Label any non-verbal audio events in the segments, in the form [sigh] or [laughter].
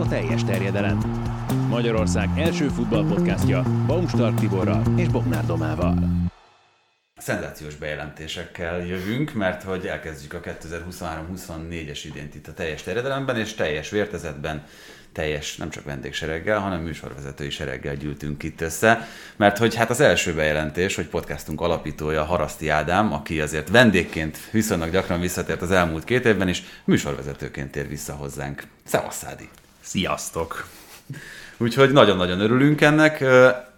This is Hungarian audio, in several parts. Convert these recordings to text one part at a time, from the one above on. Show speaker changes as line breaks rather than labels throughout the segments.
a teljes terjedelem. Magyarország első futballpodcastja Baumstark Tiborral és Bognár Domával.
Szenzációs bejelentésekkel jövünk, mert hogy elkezdjük a 2023-24-es idént itt a teljes terjedelemben, és teljes vértezetben teljes, nem csak vendégsereggel, hanem műsorvezetői sereggel gyűltünk itt össze, mert hogy hát az első bejelentés, hogy podcastunk alapítója Haraszti Ádám, aki azért vendégként viszonylag gyakran visszatért az elmúlt két évben, és műsorvezetőként tér vissza hozzánk. Szevasz, Szádi!
Sziasztok!
Úgyhogy nagyon-nagyon örülünk ennek.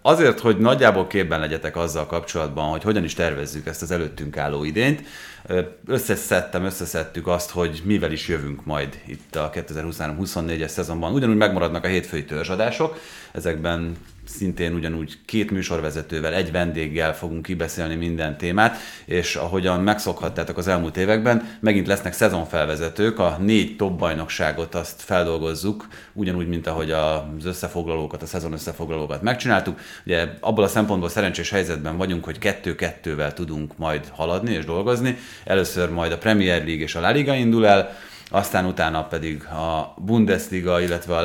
Azért, hogy nagyjából képben legyetek azzal kapcsolatban, hogy hogyan is tervezzük ezt az előttünk álló idényt, összeszedtem, összeszedtük azt, hogy mivel is jövünk majd itt a 2023-24-es szezonban. Ugyanúgy megmaradnak a hétfői törzsadások, ezekben szintén ugyanúgy két műsorvezetővel, egy vendéggel fogunk kibeszélni minden témát, és ahogyan megszokhattátok az elmúlt években, megint lesznek szezonfelvezetők, a négy top bajnokságot azt feldolgozzuk, ugyanúgy, mint ahogy az összefoglalókat, a szezon összefoglalókat megcsináltuk. Ugye abból a szempontból szerencsés helyzetben vagyunk, hogy kettő-kettővel tudunk majd haladni és dolgozni. Először majd a Premier League és a La Liga indul el, aztán utána pedig a Bundesliga, illetve a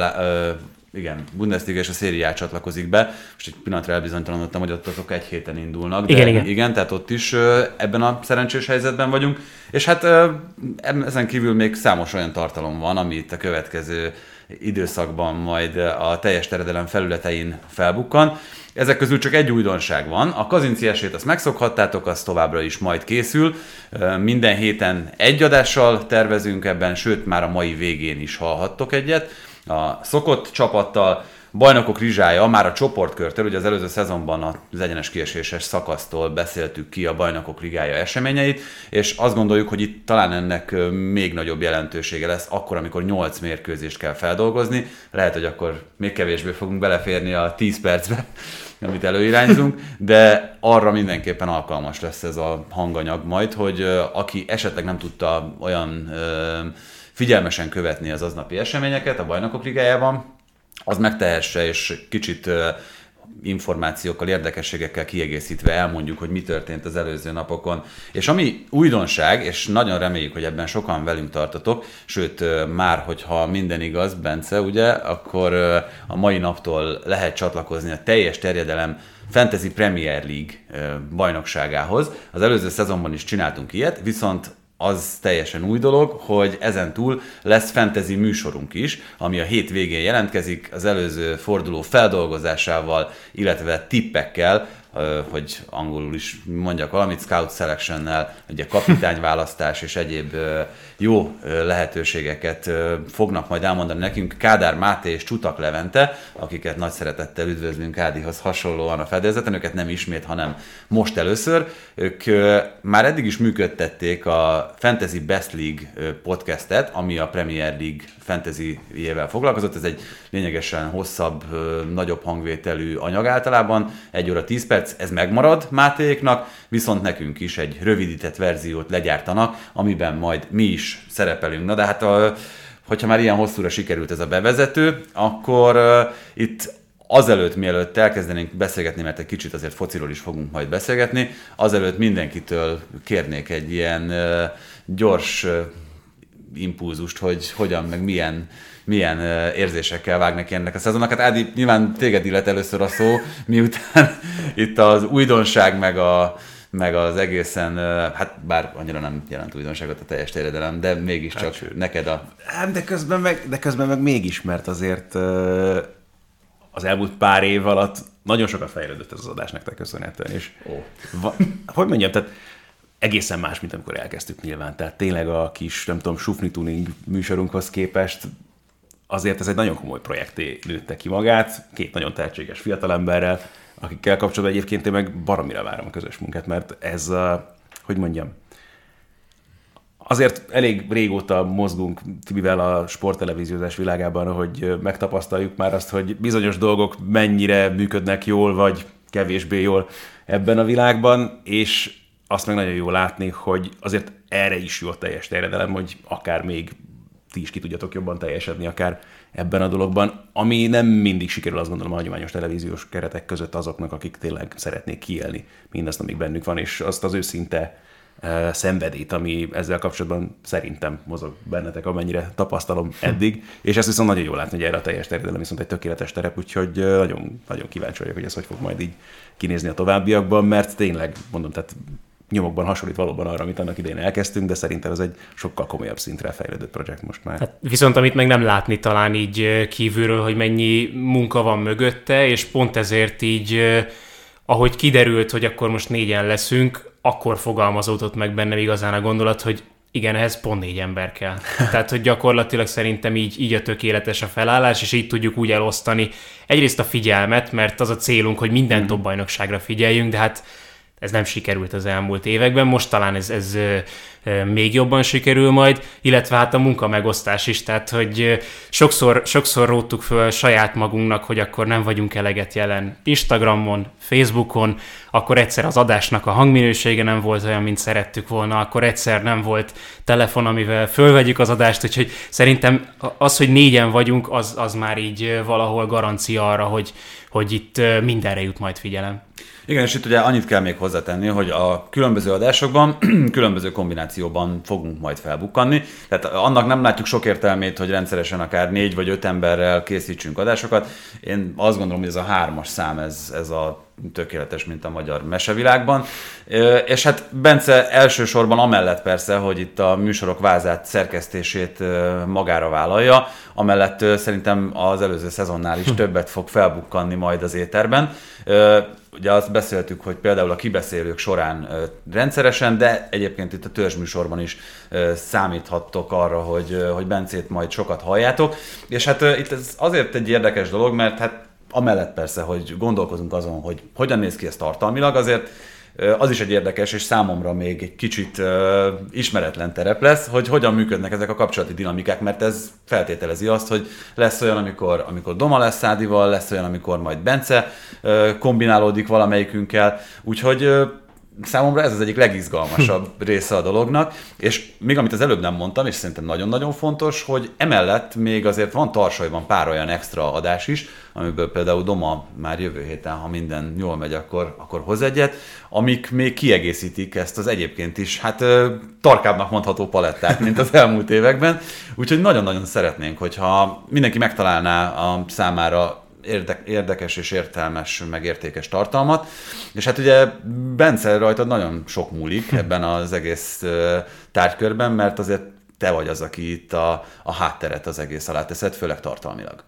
igen, Bundesliga és a szériá csatlakozik be. Most egy pillanatra elbizonytalanodtam, hogy ott azok egy héten indulnak. De
igen, igen.
igen, tehát ott is ebben a szerencsés helyzetben vagyunk. És hát ezen kívül még számos olyan tartalom van, ami itt a következő időszakban majd a teljes teredelem felületein felbukkan. Ezek közül csak egy újdonság van. A kazinci esélyt azt megszokhattátok, az továbbra is majd készül. Minden héten egy adással tervezünk ebben, sőt már a mai végén is hallhattok egyet a szokott csapattal, bajnokok rizsája már a csoportkörtől, ugye az előző szezonban az egyenes kieséses szakasztól beszéltük ki a bajnokok ligája eseményeit, és azt gondoljuk, hogy itt talán ennek még nagyobb jelentősége lesz akkor, amikor 8 mérkőzést kell feldolgozni. Lehet, hogy akkor még kevésbé fogunk beleférni a 10 percbe, [laughs] amit előirányzunk, de arra mindenképpen alkalmas lesz ez a hanganyag majd, hogy aki esetleg nem tudta olyan figyelmesen követni az aznapi eseményeket a bajnokok ligájában, az megtehesse, és kicsit információkkal, érdekességekkel kiegészítve elmondjuk, hogy mi történt az előző napokon. És ami újdonság, és nagyon reméljük, hogy ebben sokan velünk tartotok, sőt, már hogyha minden igaz, Bence, ugye, akkor a mai naptól lehet csatlakozni a teljes terjedelem Fantasy Premier League bajnokságához. Az előző szezonban is csináltunk ilyet, viszont az teljesen új dolog, hogy ezen túl lesz fantasy műsorunk is, ami a hét végén jelentkezik, az előző forduló feldolgozásával, illetve tippekkel, hogy angolul is mondjak valamit, scout selection-nel, ugye kapitányválasztás és egyéb jó lehetőségeket fognak majd elmondani nekünk Kádár Máté és Csutak Levente, akiket nagy szeretettel üdvözlünk Ádihoz hasonlóan a fedélzeten, őket nem ismét, hanem most először. Ők már eddig is működtették a Fantasy Best League podcastet, ami a Premier League fantasy-jével foglalkozott. Ez egy lényegesen hosszabb, nagyobb hangvételű anyag általában, egy óra 10 perc, ez megmarad Mátéknak, viszont nekünk is egy rövidített verziót legyártanak, amiben majd mi is szerepelünk. Na de hát a, hogyha már ilyen hosszúra sikerült ez a bevezető, akkor uh, itt azelőtt, mielőtt elkezdenénk beszélgetni, mert egy kicsit azért fociról is fogunk majd beszélgetni, azelőtt mindenkitől kérnék egy ilyen uh, gyors uh, impulzust, hogy hogyan, meg milyen, milyen érzésekkel vág neki ennek a szezonnak. Hát Ádi, nyilván téged illet először a szó, miután [laughs] itt az újdonság, meg a, meg az egészen, hát bár annyira nem jelent újdonságot a teljes terjedelem, de mégiscsak hát, neked a...
Hát de közben meg, de közben meg mégis, mert azért az elmúlt pár év alatt nagyon sokat fejlődött ez az adás nektek köszönhetően, és oh. va, hogy mondjam, tehát egészen más, mint amikor elkezdtük nyilván. Tehát tényleg a kis, nem tudom, sufni tuning műsorunkhoz képest azért ez egy nagyon komoly projekté nőtte ki magát, két nagyon tehetséges fiatalemberrel, akikkel kapcsolatban egyébként én meg baromira várom a közös munkát, mert ez, hogy mondjam, azért elég régóta mozgunk Tibivel a sporttelevíziózás világában, hogy megtapasztaljuk már azt, hogy bizonyos dolgok mennyire működnek jól, vagy kevésbé jól ebben a világban, és azt meg nagyon jó látni, hogy azért erre is jó a teljes terjedelem, hogy akár még ti is ki tudjatok jobban teljesedni, akár ebben a dologban, ami nem mindig sikerül azt gondolom a hagyományos televíziós keretek között azoknak, akik tényleg szeretnék kielni mindazt, amik bennük van, és azt az őszinte szenvedét, ami ezzel kapcsolatban szerintem mozog bennetek, amennyire tapasztalom eddig, és ezt viszont nagyon jól látni, hogy erre a teljes terjedelem viszont egy tökéletes terep, úgyhogy nagyon, nagyon kíváncsi vagyok, hogy ez hogy fog majd így kinézni a továbbiakban, mert tényleg, mondom, tehát nyomokban hasonlít valóban arra, amit annak idején elkezdtünk, de szerintem ez egy sokkal komolyabb szintre fejlődött projekt most már. Hát
viszont amit meg nem látni talán így kívülről, hogy mennyi munka van mögötte, és pont ezért így, ahogy kiderült, hogy akkor most négyen leszünk, akkor fogalmazódott meg bennem igazán a gondolat, hogy igen, ehhez pont négy ember kell. [laughs] Tehát, hogy gyakorlatilag szerintem így, így a tökéletes a felállás, és így tudjuk úgy elosztani egyrészt a figyelmet, mert az a célunk, hogy minden mm. top bajnokságra figyeljünk, de hát ez nem sikerült az elmúlt években, most talán ez, ez még jobban sikerül majd, illetve hát a munka megosztás is, tehát hogy sokszor, sokszor róttuk föl saját magunknak, hogy akkor nem vagyunk eleget jelen Instagramon, Facebookon, akkor egyszer az adásnak a hangminősége nem volt olyan, mint szerettük volna, akkor egyszer nem volt telefon, amivel fölvegyük az adást, úgyhogy szerintem az, hogy négyen vagyunk, az, az már így valahol garancia arra, hogy, hogy itt mindenre jut majd figyelem.
Igen, és itt ugye annyit kell még hozzátenni, hogy a különböző adásokban, [clears throat] különböző kombinációban fogunk majd felbukkanni. Tehát annak nem látjuk sok értelmét, hogy rendszeresen akár négy vagy öt emberrel készítsünk adásokat. Én azt gondolom, hogy ez a hármas szám, ez, ez a tökéletes, mint a magyar mesevilágban. És hát Bence elsősorban amellett persze, hogy itt a műsorok vázát, szerkesztését magára vállalja, amellett szerintem az előző szezonnál is [laughs] többet fog felbukkanni majd az éterben. Ugye azt beszéltük, hogy például a kibeszélők során rendszeresen, de egyébként itt a törzsműsorban is számíthattok arra, hogy, hogy Bencét majd sokat halljátok. És hát itt ez azért egy érdekes dolog, mert hát amellett persze, hogy gondolkozunk azon, hogy hogyan néz ki ez tartalmilag, azért az is egy érdekes, és számomra még egy kicsit ismeretlen terep lesz, hogy hogyan működnek ezek a kapcsolati dinamikák, mert ez feltételezi azt, hogy lesz olyan, amikor, amikor Doma lesz Szádival, lesz olyan, amikor majd Bence kombinálódik valamelyikünkkel, úgyhogy számomra ez az egyik legizgalmasabb része a dolognak, és még amit az előbb nem mondtam, és szerintem nagyon-nagyon fontos, hogy emellett még azért van tarsajban pár olyan extra adás is, amiből például Doma már jövő héten, ha minden jól megy, akkor, akkor hoz egyet, amik még kiegészítik ezt az egyébként is, hát tarkábbnak mondható palettát, mint az [laughs] elmúlt években. Úgyhogy nagyon-nagyon szeretnénk, hogyha mindenki megtalálná a számára érdekes és értelmes, meg értékes tartalmat. És hát ugye Bence rajta nagyon sok múlik ebben az egész tárgykörben, mert azért te vagy az, aki itt a, a hátteret az egész alá teszed, főleg tartalmilag.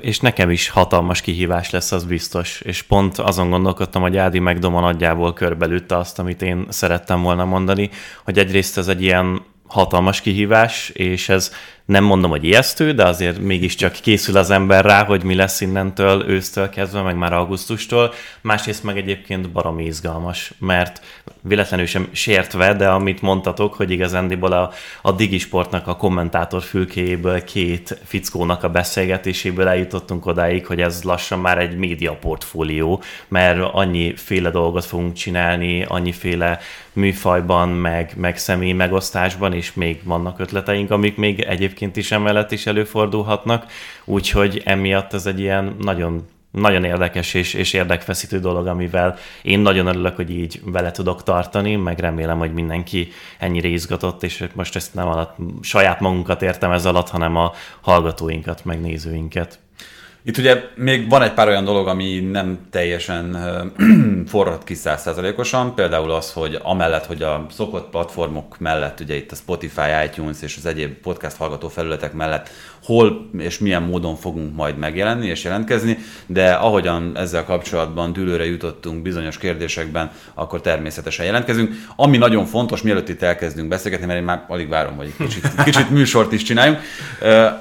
És nekem is hatalmas kihívás lesz, az biztos. És pont azon gondolkodtam, hogy Ádi meg Doma nagyjából körbelütte azt, amit én szerettem volna mondani, hogy egyrészt ez egy ilyen hatalmas kihívás, és ez nem mondom, hogy ijesztő, de azért mégiscsak készül az ember rá, hogy mi lesz innentől ősztől kezdve, meg már augusztustól. Másrészt meg egyébként baromi izgalmas, mert véletlenül sem sértve, de amit mondtatok, hogy igazándiból a, a Digisportnak a kommentátor fülkéjéből két fickónak a beszélgetéséből eljutottunk odáig, hogy ez lassan már egy média portfólió, mert annyi féle dolgot fogunk csinálni, annyiféle műfajban, meg, meg személy megosztásban, és még vannak ötleteink, amik még egyébként is emellett is előfordulhatnak, úgyhogy emiatt ez egy ilyen nagyon nagyon érdekes és, és érdekfeszítő dolog, amivel én nagyon örülök, hogy így vele tudok tartani, meg remélem, hogy mindenki ennyire izgatott, és most ezt nem alatt saját magunkat értem ez alatt, hanem a hallgatóinkat, meg nézőinket.
Itt ugye még van egy pár olyan dolog, ami nem teljesen [clears throat] forrad ki százszázalékosan, például az, hogy amellett, hogy a szokott platformok mellett, ugye itt a Spotify, iTunes és az egyéb podcast hallgató felületek mellett hol és milyen módon fogunk majd megjelenni és jelentkezni, de ahogyan ezzel kapcsolatban dűlőre jutottunk bizonyos kérdésekben, akkor természetesen jelentkezünk. Ami nagyon fontos, mielőtt itt elkezdünk beszélgetni, mert én már alig várom, hogy kicsit, [laughs] kicsit műsort is csináljunk,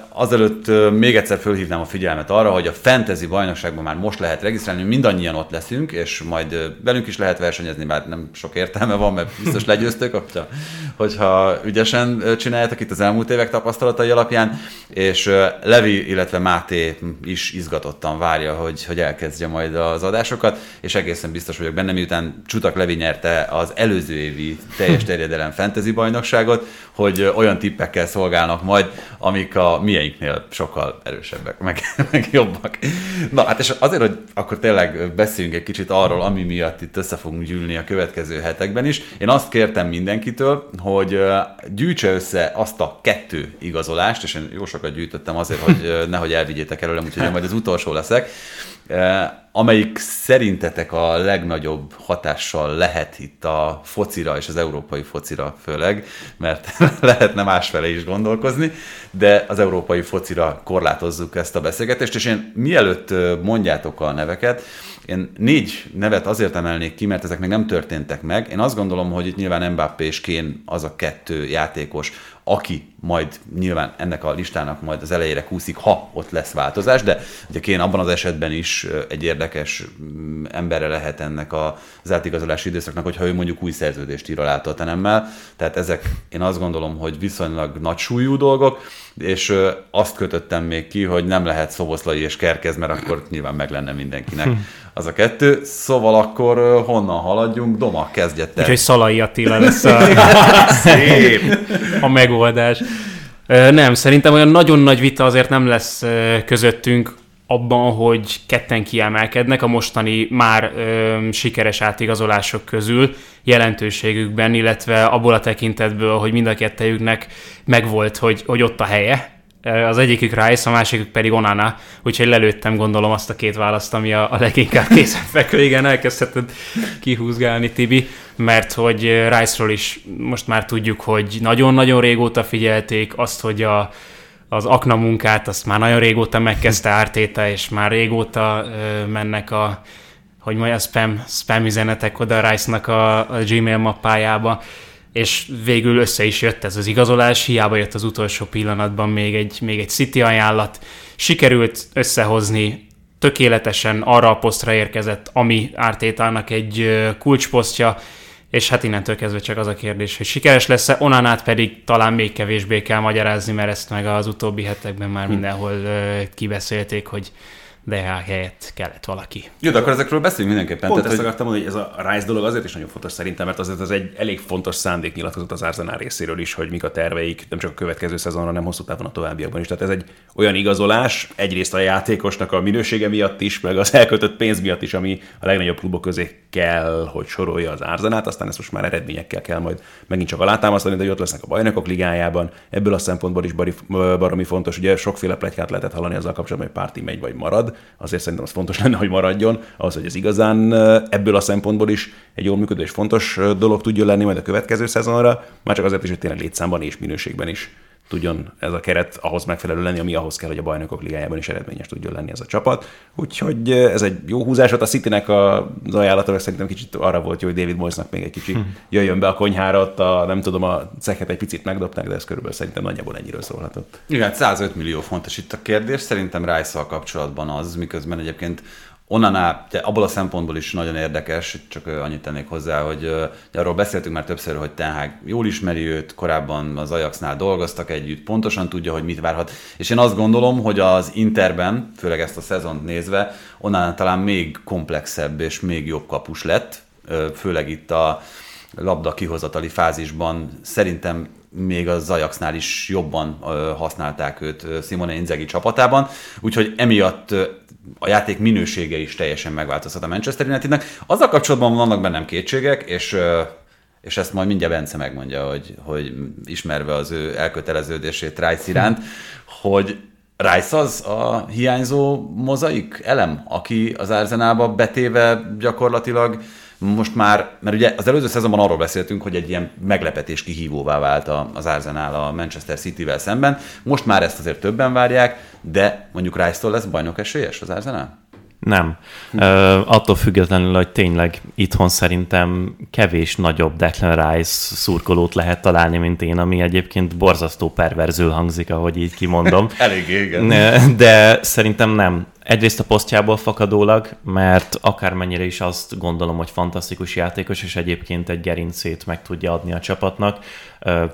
azelőtt még egyszer fölhívnám a figyelmet arra, hogy a fantasy bajnokságban már most lehet regisztrálni, mindannyian ott leszünk, és majd velünk is lehet versenyezni, bár nem sok értelme van, mert biztos legyőztök, hogyha, hogyha ügyesen csináljátok itt az elmúlt évek tapasztalatai alapján, és Levi, illetve Máté is izgatottan várja, hogy, hogy elkezdje majd az adásokat, és egészen biztos vagyok benne, miután Csutak Levi nyerte az előző évi teljes terjedelem fantasy bajnokságot, hogy olyan tippekkel szolgálnak majd, amik a mieiknél sokkal erősebbek, meg, [laughs] meg jobb jobbak. Na hát és azért, hogy akkor tényleg beszéljünk egy kicsit arról, ami miatt itt össze fogunk gyűlni a következő hetekben is. Én azt kértem mindenkitől, hogy gyűjtse össze azt a kettő igazolást, és én jó sokat gyűjtöttem azért, hogy nehogy elvigyétek előlem, úgyhogy majd az utolsó leszek amelyik szerintetek a legnagyobb hatással lehet itt a focira és az európai focira főleg, mert [laughs] lehetne másfele is gondolkozni, de az európai focira korlátozzuk ezt a beszélgetést, és én mielőtt mondjátok a neveket, én négy nevet azért emelnék ki, mert ezek még nem történtek meg. Én azt gondolom, hogy itt nyilván Mbappé és Kén az a kettő játékos, aki majd nyilván ennek a listának majd az elejére kúszik, ha ott lesz változás, de ugye Kén abban az esetben is egy érdekes mm, emberre lehet ennek az átigazolási időszaknak, hogyha ő mondjuk új szerződést ír alá a Tehát ezek én azt gondolom, hogy viszonylag nagy súlyú dolgok, és azt kötöttem még ki, hogy nem lehet Szoboszlai és Kerkez, mert akkor nyilván meg lenne mindenkinek az a kettő. Szóval akkor honnan haladjunk? Doma, kezdjette.
Úgyhogy Szalai Attila [laughs] lesz a, Szép. a megoldás. Nem, szerintem olyan nagyon nagy vita azért nem lesz közöttünk abban, hogy ketten kiemelkednek a mostani már ö, sikeres átigazolások közül jelentőségükben, illetve abból a tekintetből, hogy mind a kettejüknek megvolt, hogy, hogy ott a helye. Az egyikük Rice, a másikük pedig Onana, úgyhogy lelőttem gondolom azt a két választ, ami a, a leginkább [laughs] fekvő. Igen, elkezdheted kihúzgálni, Tibi, mert hogy Rice-ról is most már tudjuk, hogy nagyon-nagyon régóta figyelték azt, hogy a, az akna munkát, azt már nagyon régóta megkezdte Ártéta, és már régóta ö, mennek a, hogy mondja, a spam, spam üzenetek oda Rice-nak a, a Gmail mappájába, és végül össze is jött ez az igazolás, hiába jött az utolsó pillanatban még egy, még egy City ajánlat. Sikerült összehozni tökéletesen arra a posztra érkezett, ami Ártétának egy kulcsposztja, és hát innentől kezdve csak az a kérdés, hogy sikeres lesz-e, Onanát pedig talán még kevésbé kell magyarázni, mert ezt meg az utóbbi hetekben már hm. mindenhol kibeszélték, hogy de helyett kellett valaki.
Jó, de akkor ezekről beszéljünk mindenképpen.
Pont Tehát, ezt hogy... akartam mondani, hogy ez a Rice dolog azért is nagyon fontos szerintem, mert azért ez egy elég fontos szándéknyilatkozat az Arsenal részéről is, hogy mik a terveik, nem csak a következő szezonra, nem hosszú távon a továbbiakban is. Tehát ez egy olyan igazolás, egyrészt a játékosnak a minősége miatt is, meg az elkötött pénz miatt is, ami a legnagyobb klubok közé kell, hogy sorolja az Arzenát, aztán ezt most már eredményekkel kell majd megint csak alátámasztani, de hogy ott lesznek a bajnokok ligájában. Ebből a szempontból is baromi fontos, ugye sokféle plegykát lehetett hallani azzal kapcsolatban, hogy párti megy vagy marad azért szerintem az fontos lenne, hogy maradjon, ahhoz, hogy ez igazán ebből a szempontból is egy jól működő és fontos dolog tudjon lenni majd a következő szezonra, már csak azért is, hogy tényleg létszámban és minőségben is tudjon ez a keret ahhoz megfelelő lenni, ami ahhoz kell, hogy a bajnokok ligájában is eredményes tudjon lenni ez a csapat. Úgyhogy ez egy jó húzás volt. A Citynek az ajánlata, meg szerintem kicsit arra volt jó, hogy David Moyesnak még egy kicsit hm. jöjjön be a konyhára, ott a, nem tudom, a ceket egy picit megdobták, de ez körülbelül szerintem nagyjából ennyiről szólhatott.
Igen, 105 hát millió fontos itt a kérdés. Szerintem rice kapcsolatban az, miközben egyébként Onnan de abból a szempontból is nagyon érdekes, csak annyit tennék hozzá, hogy arról beszéltünk már többször, hogy Ten Hag jól ismeri őt, korábban az Ajaxnál dolgoztak együtt, pontosan tudja, hogy mit várhat. És én azt gondolom, hogy az Interben, főleg ezt a szezont nézve, onnan talán még komplexebb és még jobb kapus lett, főleg itt a labda kihozatali fázisban szerintem még az Ajaxnál is jobban használták őt Simone Inzaghi csapatában, úgyhogy emiatt a játék minősége is teljesen megváltozhat a Manchester Unitednek. Azzal kapcsolatban vannak bennem kétségek, és és ezt majd mindjárt Bence megmondja, hogy, hogy ismerve az ő elköteleződését Rice iránt, hogy Rice az a hiányzó mozaik elem, aki az Arzenálba betéve gyakorlatilag most már, mert ugye az előző szezonban arról beszéltünk, hogy egy ilyen meglepetés kihívóvá vált az Arsenal a Manchester City-vel szemben. Most már ezt azért többen várják, de mondjuk Rice-tól lesz bajnok esélyes az Arsenal?
Nem. Hm. Uh, attól függetlenül, hogy tényleg itthon szerintem kevés nagyobb Declan Rice szurkolót lehet találni, mint én, ami egyébként borzasztó perverzül hangzik, ahogy így kimondom. [laughs]
Elég igen.
De szerintem nem. Egyrészt a posztjából fakadólag, mert akármennyire is azt gondolom, hogy fantasztikus játékos, és egyébként egy gerincét meg tudja adni a csapatnak,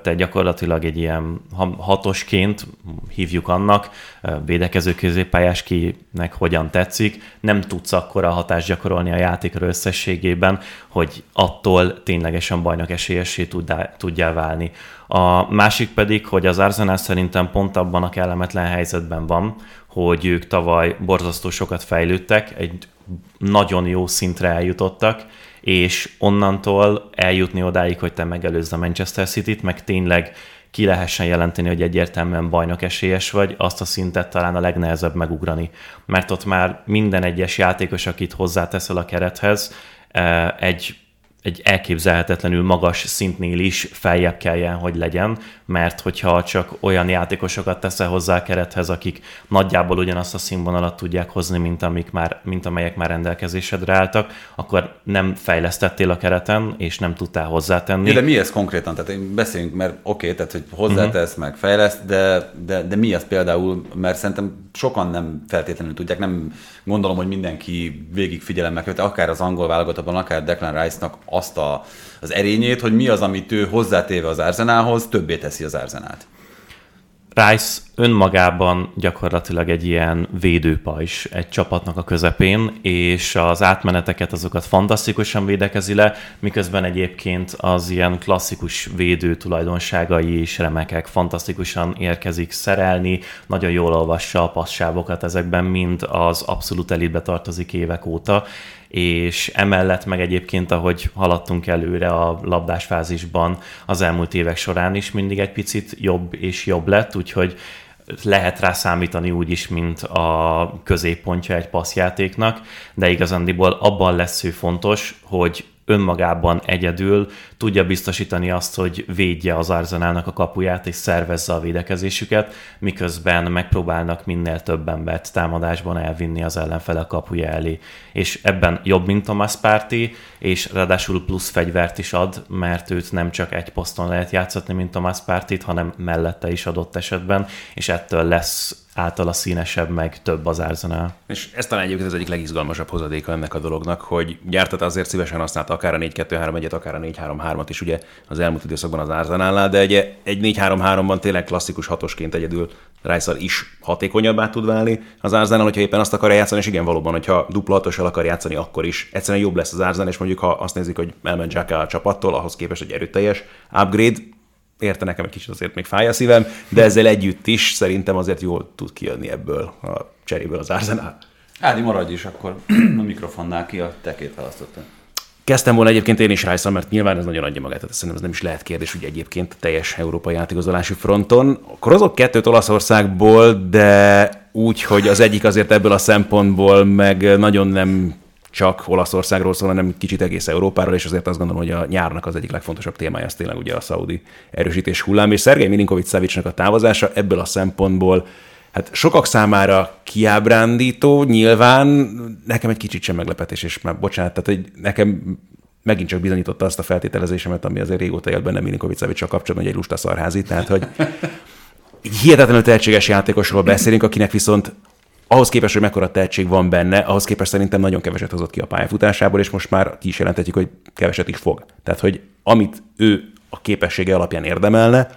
te gyakorlatilag egy ilyen hatosként hívjuk annak, védekező középpályás kinek hogyan tetszik, nem tudsz akkora hatást gyakorolni a játékra összességében, hogy attól ténylegesen bajnok esélyessé tudjál válni A másik pedig, hogy az Arsenal szerintem pont abban a kellemetlen helyzetben van, hogy ők tavaly borzasztó sokat fejlődtek, egy nagyon jó szintre eljutottak, és onnantól eljutni odáig, hogy te megelőzz a Manchester City-t, meg tényleg ki lehessen jelenteni, hogy egyértelműen bajnok esélyes vagy, azt a szintet talán a legnehezebb megugrani. Mert ott már minden egyes játékos, akit hozzáteszel a kerethez, eh, egy egy elképzelhetetlenül magas szintnél is feljebb kelljen, hogy legyen, mert hogyha csak olyan játékosokat teszel hozzá a kerethez, akik nagyjából ugyanazt a színvonalat tudják hozni, mint, amik már, mint amelyek már rendelkezésedre álltak, akkor nem fejlesztettél a kereten, és nem tudtál hozzátenni.
Ja, de mi ez konkrétan? Tehát beszéljünk, mert oké, okay, tehát hogy hozzátesz, uh-huh. meg fejleszt, de, de, de mi az például, mert szerintem sokan nem feltétlenül tudják, nem gondolom, hogy mindenki végig figyelemmel követi, akár az angol válogatottban, akár Declan Rice-nak azt a, az erényét, hogy mi az, amit ő hozzátéve az Arsenalhoz, többé teszi az Arsenalt.
Rice önmagában gyakorlatilag egy ilyen védőpajs egy csapatnak a közepén, és az átmeneteket azokat fantasztikusan védekezi le, miközben egyébként az ilyen klasszikus védő tulajdonságai is remekek, fantasztikusan érkezik szerelni, nagyon jól olvassa a passávokat ezekben, mind az abszolút elitbe tartozik évek óta, és emellett meg egyébként, ahogy haladtunk előre a labdás fázisban az elmúlt évek során is mindig egy picit jobb és jobb lett, úgyhogy lehet rá számítani úgy is, mint a középpontja egy passzjátéknak, de igazándiból abban lesz ő fontos, hogy önmagában egyedül tudja biztosítani azt, hogy védje az Arzenálnak a kapuját és szervezze a védekezésüket, miközben megpróbálnak minél több embert támadásban elvinni az ellenfele kapuja elé. És ebben jobb, mint Thomas Party, és ráadásul plusz fegyvert is ad, mert őt nem csak egy poszton lehet játszatni, mint Thomas Partit, hanem mellette is adott esetben, és ettől lesz általa színesebb, meg több az Arsenal.
És ez talán egyébként az egyik legizgalmasabb hozadéka ennek a dolognak, hogy gyártat azért szívesen használta akár a 4-2-3-1-et, akár a 4-3-3-at is ugye az elmúlt időszakban az Arsenalnál, de egy, egy 4-3-3-ban tényleg klasszikus hatosként egyedül rice is hatékonyabbá tud válni az Arsenal, hogyha éppen azt akar játszani, és igen, valóban, hogyha dupla hatossal akar játszani, akkor is egyszerűen jobb lesz az Arsenal, és mondjuk ha azt nézik, hogy elment Jacka a csapattól, ahhoz képest egy erőteljes upgrade, érte nekem egy kicsit azért még fáj a szívem, de ezzel együtt is szerintem azért jól tud kijönni ebből a cseréből az Arsenal.
Ádi, maradj is akkor a mikrofonnál ki a tekét választottam.
Kezdtem volna egyébként én is rice mert nyilván ez nagyon adja magát, tehát szerintem ez nem is lehet kérdés, ugye egyébként teljes európai játékozolási fronton. Akkor azok kettőt Olaszországból, de úgy, hogy az egyik azért ebből a szempontból meg nagyon nem csak Olaszországról szól, hanem kicsit egész Európáról, és azért azt gondolom, hogy a nyárnak az egyik legfontosabb témája az tényleg ugye a szaudi erősítés hullám, és Szergei Milinkovic Szavicsnak a távozása ebből a szempontból Hát sokak számára kiábrándító, nyilván nekem egy kicsit sem meglepetés, és már bocsánat, tehát hogy nekem megint csak bizonyította azt a feltételezésemet, ami azért régóta élt benne Milinkovic Szavicsal kapcsolatban, hogy egy lusta szarházi, tehát hogy egy [laughs] hihetetlenül tehetséges játékosról beszélünk, akinek viszont ahhoz képest, hogy mekkora tehetség van benne, ahhoz képest szerintem nagyon keveset hozott ki a pályafutásából, és most már ki is jelentetjük, hogy keveset is fog. Tehát, hogy amit ő a képessége alapján érdemelne,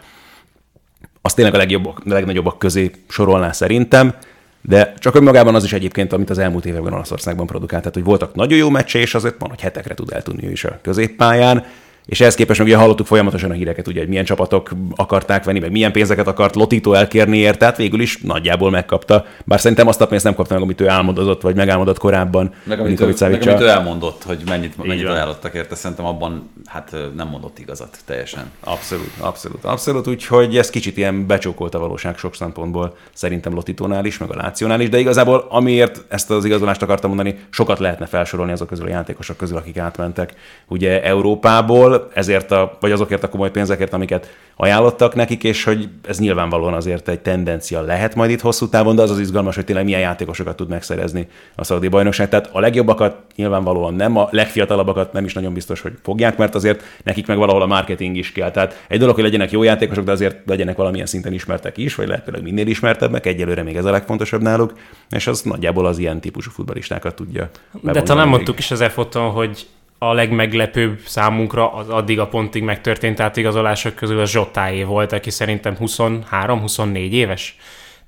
az tényleg a legjobbak, a legnagyobbak közé sorolná szerintem, de csak önmagában az is egyébként, amit az elmúlt években Olaszországban produkált. Tehát, hogy voltak nagyon jó meccse, és azért van, hogy hetekre tud eltudni ő is a középpályán. És ehhez képest meg ugye hallottuk folyamatosan a híreket, ugye, hogy milyen csapatok akarták venni, meg milyen pénzeket akart Lotito elkérni ért, tehát végül is nagyjából megkapta. Bár szerintem azt a pénzt nem kapta meg, amit ő álmodozott, vagy megálmodott korábban.
Meg amit, ő, meg, amit ő elmondott, hogy mennyit, mennyit ajánlottak érte, szerintem abban hát nem mondott igazat teljesen.
Abszolút, abszolút, abszolút, úgyhogy ez kicsit ilyen becsókolt a valóság sok szempontból, szerintem Lotitónál is, meg a Lációnál is, de igazából amiért ezt az igazolást akartam mondani, sokat lehetne felsorolni azok közül a játékosok közül, akik átmentek ugye Európából, ezért a, vagy azokért a komoly pénzekért, amiket ajánlottak nekik, és hogy ez nyilvánvalóan azért egy tendencia lehet majd itt hosszú távon, de az az izgalmas, hogy tényleg milyen játékosokat tud megszerezni a szaudi bajnokság. Tehát a legjobbakat nyilvánvalóan nem, a legfiatalabbakat nem is nagyon biztos, hogy fogják, mert azért nekik meg valahol a marketing is kell. Tehát egy dolog, hogy legyenek jó játékosok, de azért legyenek valamilyen szinten ismertek is, vagy lehetőleg minél ismertebbek, egyelőre még ez a legfontosabb náluk, és az nagyjából az ilyen típusú futballistákat tudja.
De talán mondtuk is az e hogy a legmeglepőbb számunkra az addig a pontig megtörtént átigazolások közül a Zsotáé volt, aki szerintem 23-24 éves.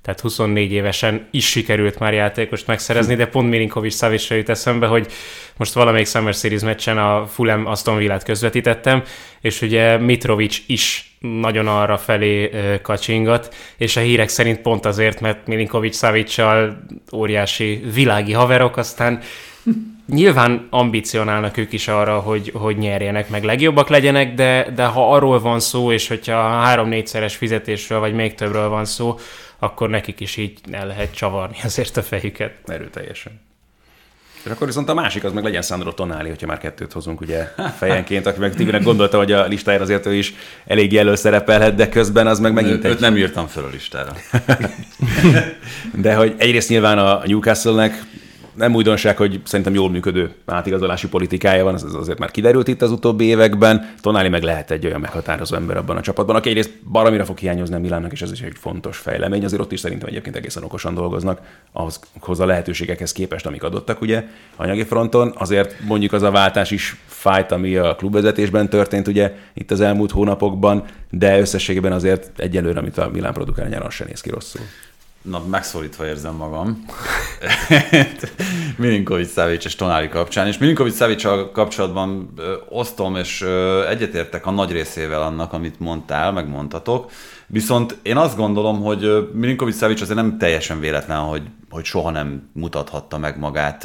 tehát 24 évesen is sikerült már játékost megszerezni, de pont Milinkovic Savicra jut eszembe, hogy most valamelyik Summer Series meccsen a Fulham Aston Villát közvetítettem, és ugye Mitrovic is nagyon arra felé kacsingat, és a hírek szerint pont azért, mert Milinkovic Savicsal óriási világi haverok, aztán nyilván ambicionálnak ők is arra, hogy, hogy nyerjenek, meg legjobbak legyenek, de, de ha arról van szó, és hogyha három-négyszeres fizetésről, vagy még többről van szó, akkor nekik is így el lehet csavarni azért a fejüket.
Erőteljesen. És akkor viszont a másik az meg legyen Sandro Tonali, hogyha már kettőt hozunk ugye fejenként, aki meg Tibinek gondolta, hogy a listájára azért ő is elég jelöl szerepelhet, de közben az meg megint
Őt nem írtam föl a listára. [laughs]
de hogy egyrészt nyilván a Newcastle-nek nem újdonság, hogy szerintem jól működő átigazolási politikája van, ez azért már kiderült itt az utóbbi években. Tonáli meg lehet egy olyan meghatározó ember abban a csapatban, aki egyrészt baromira fog hiányozni a Milánnak, és ez is egy fontos fejlemény. Azért ott is szerintem egyébként egészen okosan dolgoznak ahhoz a lehetőségekhez képest, amik adottak ugye anyagi fronton. Azért mondjuk az a váltás is fájt, ami a klubvezetésben történt ugye itt az elmúlt hónapokban, de összességében azért egyelőre, amit a Milán produkál nyaron se néz ki rosszul.
Na, megszólítva érzem magam. [laughs] Milinkovic Savic és Tonári kapcsán. És Milinkovic Savic kapcsolatban ö, osztom, és ö, egyetértek a nagy részével annak, amit mondtál, megmondtatok. Viszont én azt gondolom, hogy Milinkovic Savic azért nem teljesen véletlen, hogy, hogy soha nem mutathatta meg magát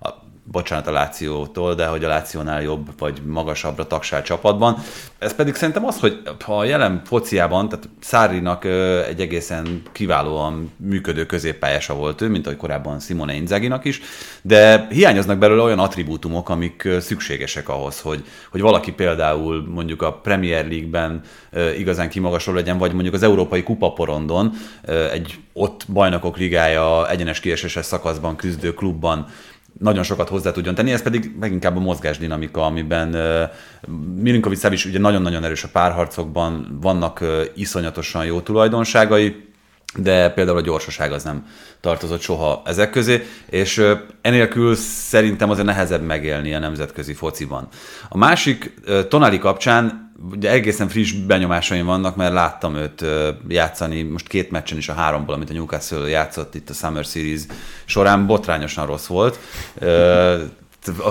a bocsánat a Lációtól, de hogy a Lációnál jobb vagy magasabbra tagsál csapatban. Ez pedig szerintem az, hogy ha a jelen fociában, tehát Szárinak egy egészen kiválóan működő középpályása volt ő, mint ahogy korábban Simone Inzaginak is, de hiányoznak belőle olyan attribútumok, amik szükségesek ahhoz, hogy, hogy valaki például mondjuk a Premier League-ben igazán kimagasló legyen, vagy mondjuk az Európai Kupaporondon egy ott bajnokok ligája egyenes kieséses szakaszban küzdő klubban nagyon sokat hozzá tudjon tenni, ez pedig meginkább a mozgásdinamika, amiben Milinkovic is ugye nagyon-nagyon erős a párharcokban, vannak iszonyatosan jó tulajdonságai, de például a gyorsaság az nem tartozott soha ezek közé, és enélkül szerintem azért nehezebb megélni a nemzetközi fociban. A másik Tonali kapcsán ugye egészen friss benyomásaim vannak, mert láttam őt játszani most két meccsen is a háromból, amit a Newcastle játszott itt a Summer Series során, botrányosan rossz volt.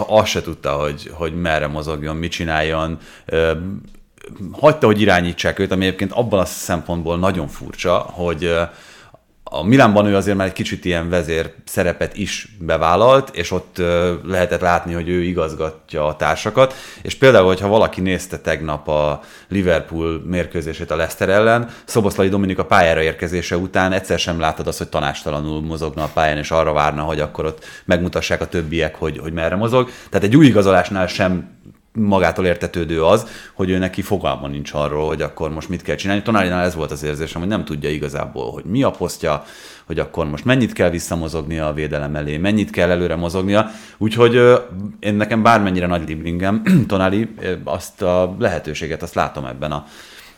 Azt se tudta, hogy, hogy merre mozogjon, mit csináljon. Hagyta, hogy irányítsák őt, ami egyébként abban a szempontból nagyon furcsa, hogy a Milánban ő azért már egy kicsit ilyen vezér szerepet is bevállalt, és ott lehetett látni, hogy ő igazgatja a társakat, és például, hogyha valaki nézte tegnap a Liverpool mérkőzését a Leicester ellen, Szoboszlai Dominika pályára érkezése után egyszer sem láttad azt, hogy tanástalanul mozogna a pályán, és arra várna, hogy akkor ott megmutassák a többiek, hogy, hogy merre mozog. Tehát egy új igazolásnál sem magától értetődő az, hogy ő neki fogalma nincs arról, hogy akkor most mit kell csinálni. Tonárinál ez volt az érzésem, hogy nem tudja igazából, hogy mi a posztja, hogy akkor most mennyit kell visszamozognia a védelem elé, mennyit kell előre mozognia. Úgyhogy én nekem bármennyire nagy liblingem, [clears throat] Tonali, azt a lehetőséget azt látom ebben a,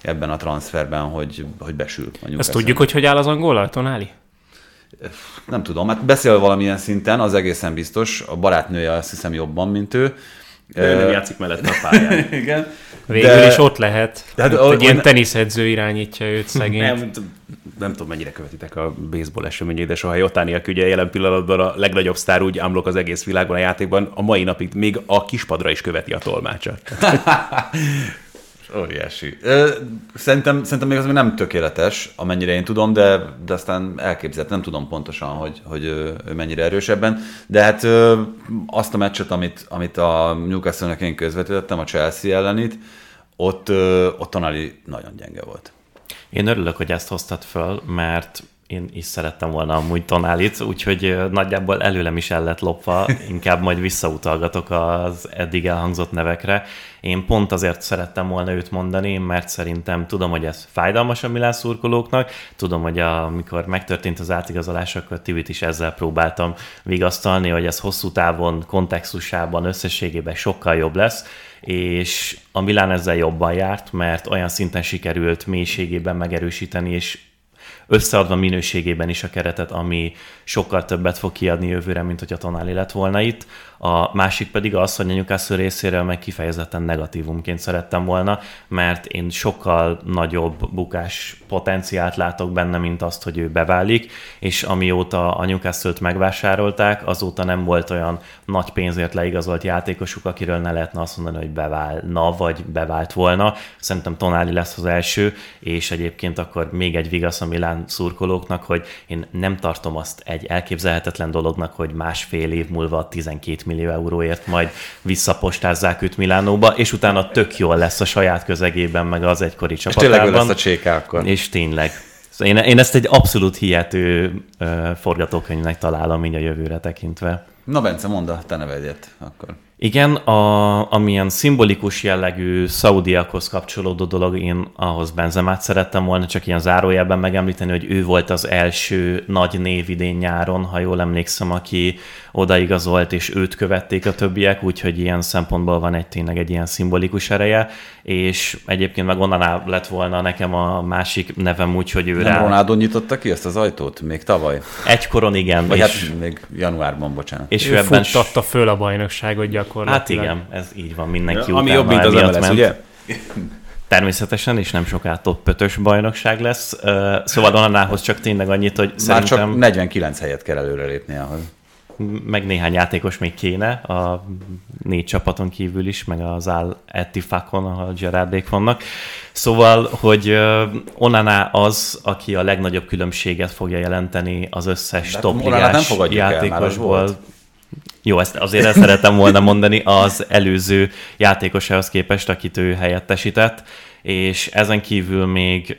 ebben a transferben, hogy, hogy besül.
Azt tudjuk, hogy hogy áll az angol Tonali?
Nem tudom, hát beszél valamilyen szinten, az egészen biztos. A barátnője azt hiszem jobban, mint ő
de ő nem játszik mellett a pályán. [laughs]
Igen.
Végül de... is ott lehet. De hát, egy ilyen teniszedző irányítja őt szegény.
Nem, nem tudom, mennyire követitek a baseball eseményét, de soha Jotá nélkül ugye jelen pillanatban a legnagyobb sztár úgy ámlok az egész világban a játékban, a mai napig még a kispadra is követi a tolmácsot. [laughs]
Óriási. Szerintem, szerintem még az még nem tökéletes, amennyire én tudom, de, de aztán elképzelt, nem tudom pontosan, hogy, hogy ő mennyire erősebben. De hát azt a meccset, amit, amit a Newcastle-nek én közvetítettem, a Chelsea ellenit, ott, ott Tonali nagyon gyenge volt.
Én örülök, hogy ezt hoztad föl, mert én is szerettem volna amúgy Tonálit, úgyhogy nagyjából előlem is el lett lopva, inkább majd visszautalgatok az eddig elhangzott nevekre. Én pont azért szerettem volna őt mondani, mert szerintem tudom, hogy ez fájdalmas a Milán szurkolóknak, tudom, hogy amikor megtörtént az átigazolás, akkor Tivit is ezzel próbáltam vigasztalni, hogy ez hosszú távon, kontextusában, összességében sokkal jobb lesz, és a Milán ezzel jobban járt, mert olyan szinten sikerült mélységében megerősíteni, és összeadva minőségében is a keretet, ami sokkal többet fog kiadni jövőre, mint hogy a Tonali lett volna itt. A másik pedig az, hogy a Newcastle részéről meg kifejezetten negatívumként szerettem volna, mert én sokkal nagyobb bukás potenciált látok benne, mint azt, hogy ő beválik, és amióta a Newcastle-t megvásárolták, azóta nem volt olyan nagy pénzért leigazolt játékosuk, akiről ne lehetne azt mondani, hogy beválna, vagy bevált volna. Szerintem Tonali lesz az első, és egyébként akkor még egy vigasz a Milán szurkolóknak, hogy én nem tartom azt egy elképzelhetetlen dolognak, hogy másfél év múlva 12 millió euróért majd visszapostázzák őt Milánóba, és utána tök jól lesz a saját közegében, meg az egykori csapatában.
És tényleg ő lesz a cséke akkor.
És tényleg. Szóval én, én ezt egy abszolút hihető uh, forgatókönyvnek találom így a jövőre tekintve.
Na Bence, mondd a te nevedjet akkor.
Igen, a, amilyen szimbolikus jellegű szaudiakhoz kapcsolódó dolog, én ahhoz Benzemát szerettem volna csak ilyen zárójelben megemlíteni, hogy ő volt az első nagy név idén nyáron, ha jól emlékszem, aki odaigazolt, és őt követték a többiek, úgyhogy ilyen szempontból van egy tényleg egy ilyen szimbolikus ereje, és egyébként meg onnan lett volna nekem a másik nevem úgy, hogy ő
Nem
rá...
Ronaldo nyitotta ki ezt az ajtót? Még tavaly?
Egykoron igen.
Vagy
és,
hát még januárban, bocsánat.
és
Ő
ő ebben...
futtatta föl a bajnokságot gyakorlatilag.
Hát igen, ez így van, mindenki
Ami
utána
jobb, mint az MLS,
ment.
ugye?
Természetesen, és nem soká top 5 bajnokság lesz. Szóval Onanához csak tényleg annyit, hogy
Már
szerintem
csak 49 helyet kell előrelépni ahhoz.
Meg néhány játékos még kéne, a négy csapaton kívül is, meg az Al Ettifakon, ahol Gerardék vannak. Szóval, hogy ö, Onaná az, aki a legnagyobb különbséget fogja jelenteni az összes
De hát
top ligás
el,
játékosból. Jó, ezt azért ezt szeretem volna mondani az előző játékosához képest, akit ő helyettesített, és ezen kívül még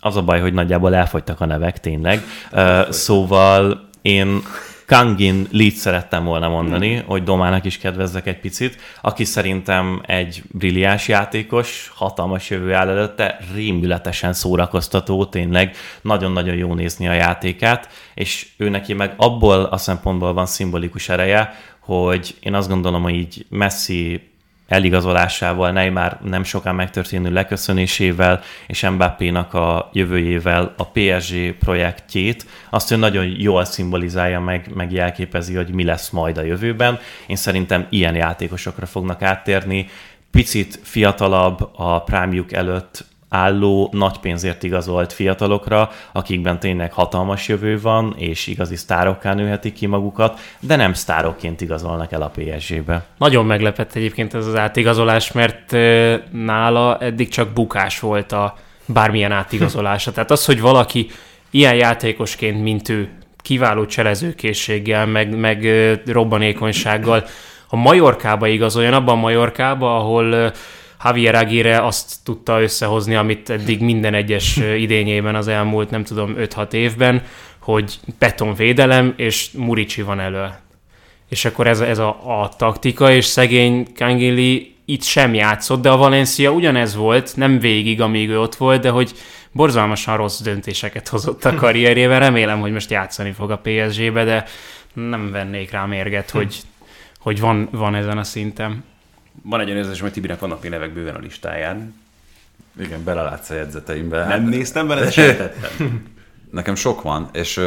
az a baj, hogy nagyjából elfogytak a nevek tényleg. Ö, Szóval én Kangin Leeds szerettem volna mondani, hogy Domának is kedvezzek egy picit, aki szerintem egy brilliáns játékos, hatalmas jövő áll előtte, rémületesen szórakoztató, tényleg. Nagyon-nagyon jó nézni a játékát, és ő neki meg abból a szempontból van szimbolikus ereje, hogy én azt gondolom, hogy így Messi eligazolásával, Neymar nem soká megtörténő leköszönésével és Mbappé-nak a jövőjével a PSG projektjét, azt ő nagyon jól szimbolizálja meg, meg jelképezi, hogy mi lesz majd a jövőben. Én szerintem ilyen játékosokra fognak áttérni, picit fiatalabb a prime előtt álló, nagy pénzért igazolt fiatalokra, akikben tényleg hatalmas jövő van, és igazi sztárokká nőhetik ki magukat, de nem sztárokként igazolnak el a PSG-be.
Nagyon meglepett egyébként ez az átigazolás, mert nála eddig csak bukás volt a bármilyen átigazolása. Tehát az, hogy valaki ilyen játékosként, mint ő, kiváló cselezőkészséggel, meg, meg robbanékonysággal a Majorkába igazoljon, abban a Majorkába, ahol Javier Aguirre azt tudta összehozni, amit eddig minden egyes idényében az elmúlt, nem tudom, 5-6 évben, hogy betonvédelem, és Murici van elő. És akkor ez, ez a, a taktika, és szegény Kangili itt sem játszott, de a Valencia ugyanez volt, nem végig, amíg ő ott volt, de hogy borzalmasan rossz döntéseket hozott a [laughs] karrierjében. Remélem, hogy most játszani fog a PSG-be, de nem vennék rá mérget, hogy, hogy van, van ezen a szinten.
Van egy olyan érzésem, hogy Tibinek vannak még nevek bőven a listáján.
Igen, belelátsz a jegyzeteimbe.
Nem néztem vele, de sem tettem. [laughs]
Nekem sok van, és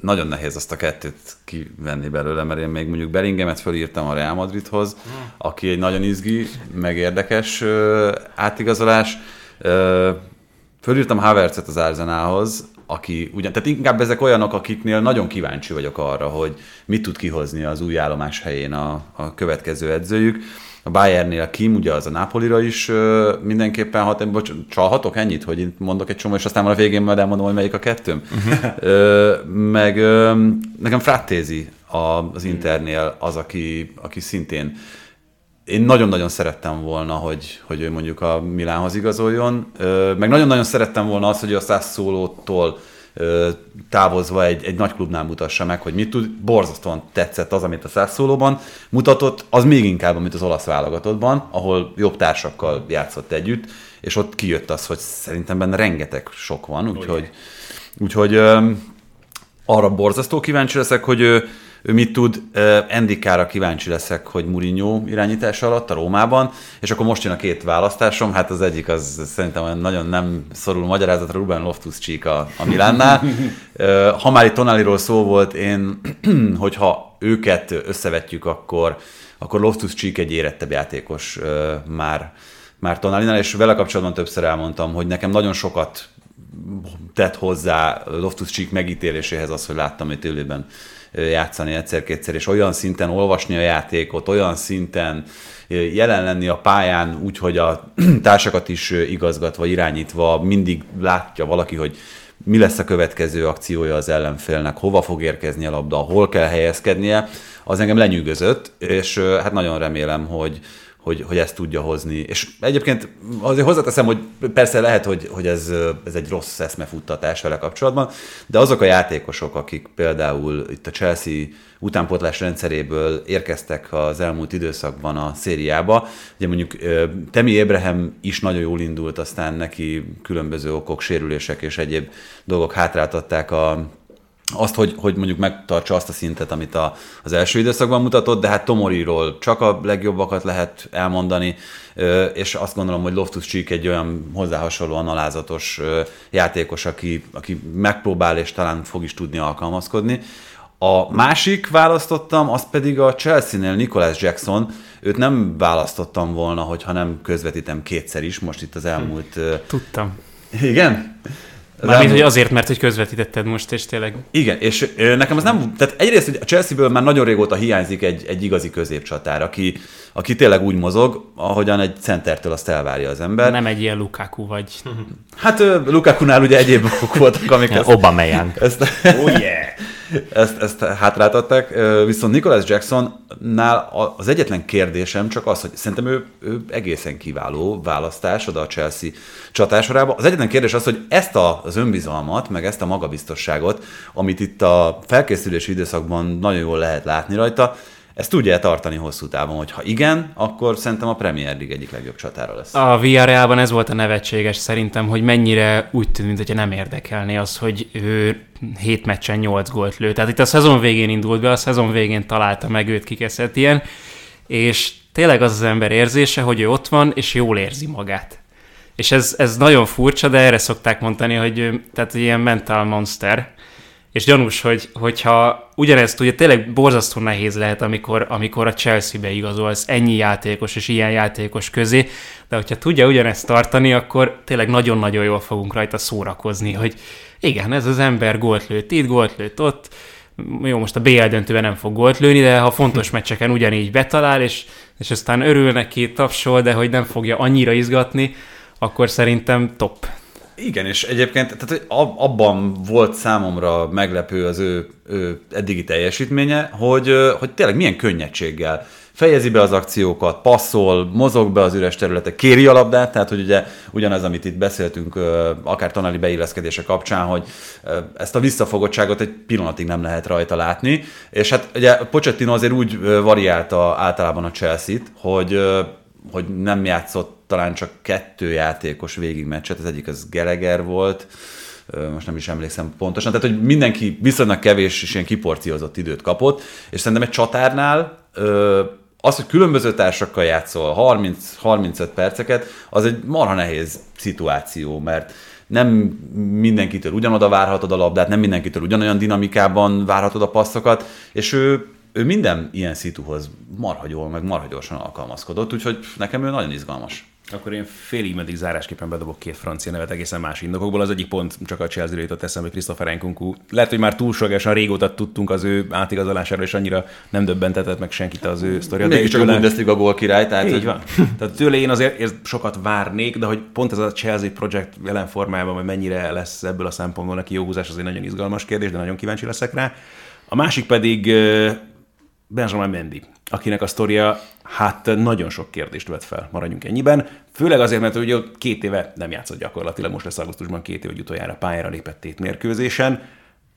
nagyon nehéz azt a kettőt kivenni belőle, mert én még mondjuk Bellingemet fölírtam a Real Madridhoz, aki egy nagyon izgi, meg érdekes ö, átigazolás. Fölírtam Havertzet az Arsenalhoz, aki ugyan, tehát inkább ezek olyanok, akiknél nagyon kíváncsi vagyok arra, hogy mit tud kihozni az új állomás helyén a, a következő edzőjük. A Bayernnél Kim, ugye az a Napolira is ö, mindenképpen hat, bocs, csalhatok ennyit, hogy itt mondok egy csomó, és aztán a végén majd elmondom, hogy melyik a kettőm. ö, meg ö, nekem Frattézi az Internél az, aki, aki szintén én nagyon-nagyon szerettem volna, hogy, hogy ő mondjuk a Milánhoz igazoljon, meg nagyon-nagyon szerettem volna azt, hogy a Sassuolo-tól távozva egy, egy nagy klubnál mutassa meg, hogy mit tud. Borzasztóan tetszett az, amit a Sassuolo-ban mutatott, az még inkább, mint az olasz válogatottban, ahol jobb társakkal játszott együtt, és ott kijött az, hogy szerintem benne rengeteg sok van, úgyhogy, úgyhogy ö, arra borzasztó kíváncsi leszek, hogy ő mit tud. Endikára kíváncsi leszek, hogy Mourinho irányítása alatt a Rómában, és akkor most jön a két választásom, hát az egyik az szerintem nagyon nem szorul magyarázatra, Ruben loftus cheek a, a Milánnál. ha már itt Tonaliról szó volt, én, [clears throat] hogyha őket összevetjük, akkor, akkor loftus cheek egy érettebb játékos már, már Tonalinál, és vele kapcsolatban többször elmondtam, hogy nekem nagyon sokat tett hozzá loftus cheek megítéléséhez az, hogy láttam őt élőben játszani egyszer-kétszer, és olyan szinten olvasni a játékot, olyan szinten jelen lenni a pályán úgy, hogy a [clears throat] társakat is igazgatva, irányítva mindig látja valaki, hogy mi lesz a következő akciója az ellenfélnek, hova fog érkezni a labda, hol kell helyezkednie, az engem lenyűgözött, és hát nagyon remélem, hogy, hogy, hogy ezt tudja hozni. És egyébként azért hozzáteszem, hogy persze lehet, hogy, hogy ez, ez egy rossz eszmefuttatás vele kapcsolatban, de azok a játékosok, akik például itt a Chelsea utánpótlás rendszeréből érkeztek az elmúlt időszakban a szériába, ugye mondjuk Temi Ébrahem is nagyon jól indult, aztán neki különböző okok, sérülések és egyéb dolgok hátráltatták a azt, hogy, hogy mondjuk megtartsa azt a szintet, amit a, az első időszakban mutatott, de hát Tomoriról csak a legjobbakat lehet elmondani, és azt gondolom, hogy Loftus Cheek egy olyan hozzá hasonlóan alázatos játékos, aki, aki megpróbál és talán fog is tudni alkalmazkodni. A másik választottam, az pedig a Chelsea-nél Nicholas Jackson. Őt nem választottam volna, hogyha nem közvetítem kétszer is, most itt az elmúlt...
Tudtam.
Igen?
Mármint, hogy azért, mert hogy közvetítetted most, és tényleg.
Igen, és nekem az nem, tehát egyrészt hogy a Chelsea-ből már nagyon régóta hiányzik egy, egy igazi középcsatár, aki, aki tényleg úgy mozog, ahogyan egy centertől azt elvárja az ember.
Nem egy ilyen Lukaku vagy.
Hát Lukaku-nál ugye egyéb okok voltak, amik
ezt, Obameyang.
Ezt, oh yeah. Ezt, ezt hátráltatták. Viszont Nicholas Jacksonnál az egyetlen kérdésem csak az, hogy szerintem ő, ő egészen kiváló választás oda a Chelsea csatásorába. Az egyetlen kérdés az, hogy ezt az önbizalmat, meg ezt a magabiztosságot, amit itt a felkészülési időszakban nagyon jól lehet látni rajta, ezt tudja tartani hosszú távon, hogy ha igen, akkor szerintem a Premier League egyik legjobb csatára lesz.
A Villarrealban ez volt a nevetséges szerintem, hogy mennyire úgy tűnt, hogy nem érdekelné az, hogy ő 7 meccsen 8 gólt lő. Tehát itt a szezon végén indult be, a szezon végén találta meg őt kikeszett ilyen, és tényleg az az ember érzése, hogy ő ott van, és jól érzi magát. És ez, ez nagyon furcsa, de erre szokták mondani, hogy tehát ilyen mental monster, és gyanús, hogy, hogyha ugyanezt ugye tényleg borzasztó nehéz lehet, amikor, amikor a Chelsea-be igazolsz ennyi játékos és ilyen játékos közé, de hogyha tudja ugyanezt tartani, akkor tényleg nagyon-nagyon jól fogunk rajta szórakozni, hogy igen, ez az ember gólt lőtt itt, gólt lőtt ott, jó, most a BL döntőben nem fog gólt lőni, de ha fontos [laughs] meccseken ugyanígy betalál, és, és aztán örül neki, tapsol, de hogy nem fogja annyira izgatni, akkor szerintem top.
Igen, és egyébként tehát abban volt számomra meglepő az ő, ő eddigi teljesítménye, hogy, hogy tényleg milyen könnyedséggel fejezi be az akciókat, passzol, mozog be az üres területek, kéri a labdát, tehát hogy ugye ugyanez, amit itt beszéltünk, akár tanali beilleszkedése kapcsán, hogy ezt a visszafogottságot egy pillanatig nem lehet rajta látni, és hát ugye Pochettino azért úgy variálta általában a Chelsea-t, hogy hogy nem játszott talán csak kettő játékos végigmeccset, az egyik az Geleger volt, most nem is emlékszem pontosan, tehát hogy mindenki viszonylag kevés és ilyen kiporciózott időt kapott, és szerintem egy csatárnál az, hogy különböző társakkal játszol 30-35 perceket, az egy marha nehéz szituáció, mert nem mindenkitől ugyanoda várhatod a labdát, nem mindenkitől ugyanolyan dinamikában várhatod a passzokat, és ő ő minden ilyen szituhoz marha jól, meg marha gyorsan alkalmazkodott, úgyhogy nekem ő nagyon izgalmas.
Akkor én félig meddig zárásképpen bedobok két francia nevet egészen más indokokból. Az egyik pont csak a Chelsea jutott eszembe, Christopher Nkunku. Lehet, hogy már túlságosan régóta tudtunk az ő átigazolásáról, és annyira nem döbbentetett meg senkit az ő sztoria.
Mégis csak tőle... a a gól király, tehát...
Így van. tehát tőle én azért sokat várnék, de hogy pont ez a Chelsea projekt jelen formában, hogy mennyire lesz ebből a szempontból neki jó húzás, az egy nagyon izgalmas kérdés, de nagyon kíváncsi leszek rá. A másik pedig Benjamin Mendy, akinek a sztoria hát nagyon sok kérdést vet fel, maradjunk ennyiben. Főleg azért, mert ugye két éve nem játszott gyakorlatilag, most lesz augusztusban két év, hogy utoljára pályára lépett tét mérkőzésen.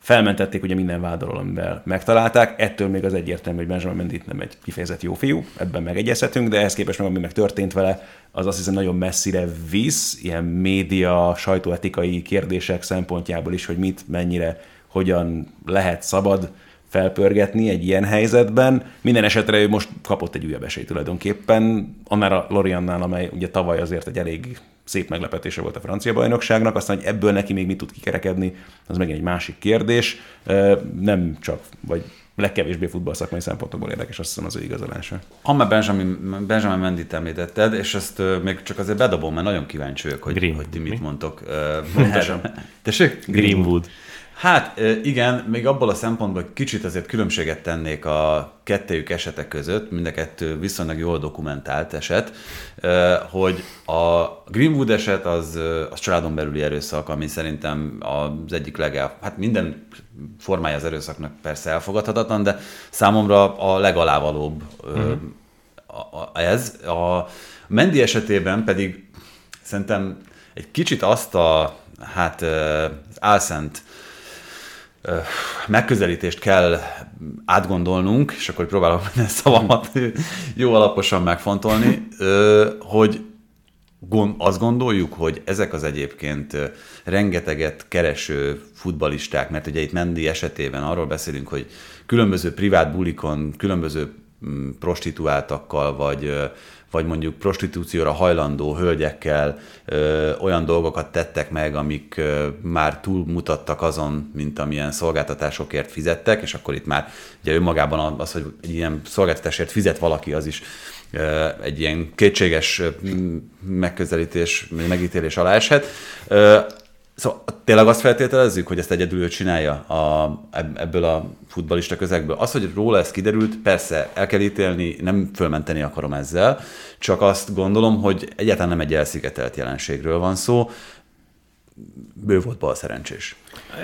Felmentették ugye minden vádalól, amivel megtalálták. Ettől még az egyértelmű, hogy Benjamin Mendy nem egy kifejezett jó fiú, ebben megegyezhetünk, de ehhez képest meg, ami meg történt vele, az azt hiszem nagyon messzire visz, ilyen média, sajtóetikai kérdések szempontjából is, hogy mit, mennyire, hogyan lehet szabad felpörgetni egy ilyen helyzetben. Minden esetre ő most kapott egy újabb esélyt tulajdonképpen, annál a Loriannál, amely ugye tavaly azért egy elég szép meglepetése volt a francia bajnokságnak, aztán, hogy ebből neki még mit tud kikerekedni, az megint egy másik kérdés. Nem csak, vagy legkevésbé futballszakmai szempontokból érdekes, azt hiszem az ő igazolása.
Ha már Benjamin, Benjamin Mendit említetted, és ezt még csak azért bedobom, mert nagyon kíváncsi vagyok, hogy, Green. hogy ti mit Mi? mondtok. Uh, Tessék?
Greenwood.
Hát igen, még abból a szempontból kicsit azért különbséget tennék a kettőjük esetek között, mind a kettő viszonylag jól dokumentált eset, hogy a Greenwood eset az, az családon belüli erőszak, ami szerintem az egyik legel, hát minden formája az erőszaknak persze elfogadhatatlan, de számomra a legalávalóbb uh-huh. ez. A Mendi esetében pedig szerintem egy kicsit azt a hát álszent megközelítést kell átgondolnunk, és akkor próbálom [laughs] minden szavamat jó alaposan megfontolni, hogy azt gondoljuk, hogy ezek az egyébként rengeteget kereső futbalisták, mert ugye itt Mendi esetében arról beszélünk, hogy különböző privát bulikon, különböző mm, prostituáltakkal, vagy vagy mondjuk prostitúcióra hajlandó hölgyekkel ö, olyan dolgokat tettek meg, amik ö, már túlmutattak azon, mint amilyen szolgáltatásokért fizettek, és akkor itt már ugye önmagában az, hogy egy ilyen szolgáltatásért fizet valaki, az is ö, egy ilyen kétséges megközelítés, megítélés alá eshet. Ö, Szóval tényleg azt feltételezzük, hogy ezt egyedül ő csinálja a, ebből a futbalista közegből. Az, hogy róla ez kiderült, persze el kell ítélni, nem fölmenteni akarom ezzel, csak azt gondolom, hogy egyáltalán nem egy elszigetelt jelenségről van szó, bő volt bal szerencsés.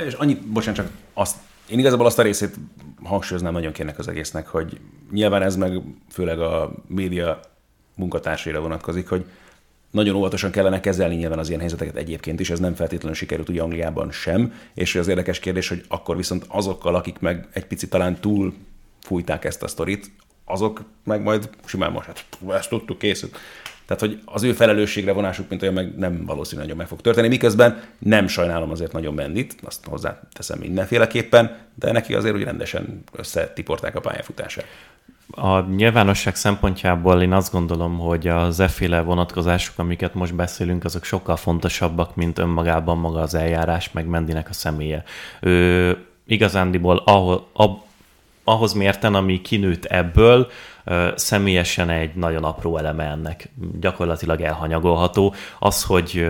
És annyit, bocsánat, csak azt, én igazából azt a részét hangsúlyoznám nagyon kérnek az egésznek, hogy nyilván ez meg főleg a média munkatársaira vonatkozik, hogy nagyon óvatosan kellene kezelni nyilván az ilyen helyzeteket egyébként is, ez nem feltétlenül sikerült ugye Angliában sem, és az érdekes kérdés, hogy akkor viszont azokkal, akik meg egy picit talán túl fújták ezt a sztorit, azok meg majd simán most, hát ezt tudtuk, készült. Tehát, hogy az ő felelősségre vonásuk, mint olyan, meg nem valószínű nagyon meg fog történni, miközben nem sajnálom azért nagyon Mendit, azt hozzáteszem mindenféleképpen, de neki azért úgy rendesen összetiporták a pályafutását.
A nyilvánosság szempontjából én azt gondolom, hogy az efféle vonatkozások, amiket most beszélünk, azok sokkal fontosabbak, mint önmagában maga az eljárás, meg Mendinek a személye. Ő igazándiból ahol, ab, ahhoz mérten, ami kinőtt ebből, személyesen egy nagyon apró eleme ennek gyakorlatilag elhanyagolható. Az, hogy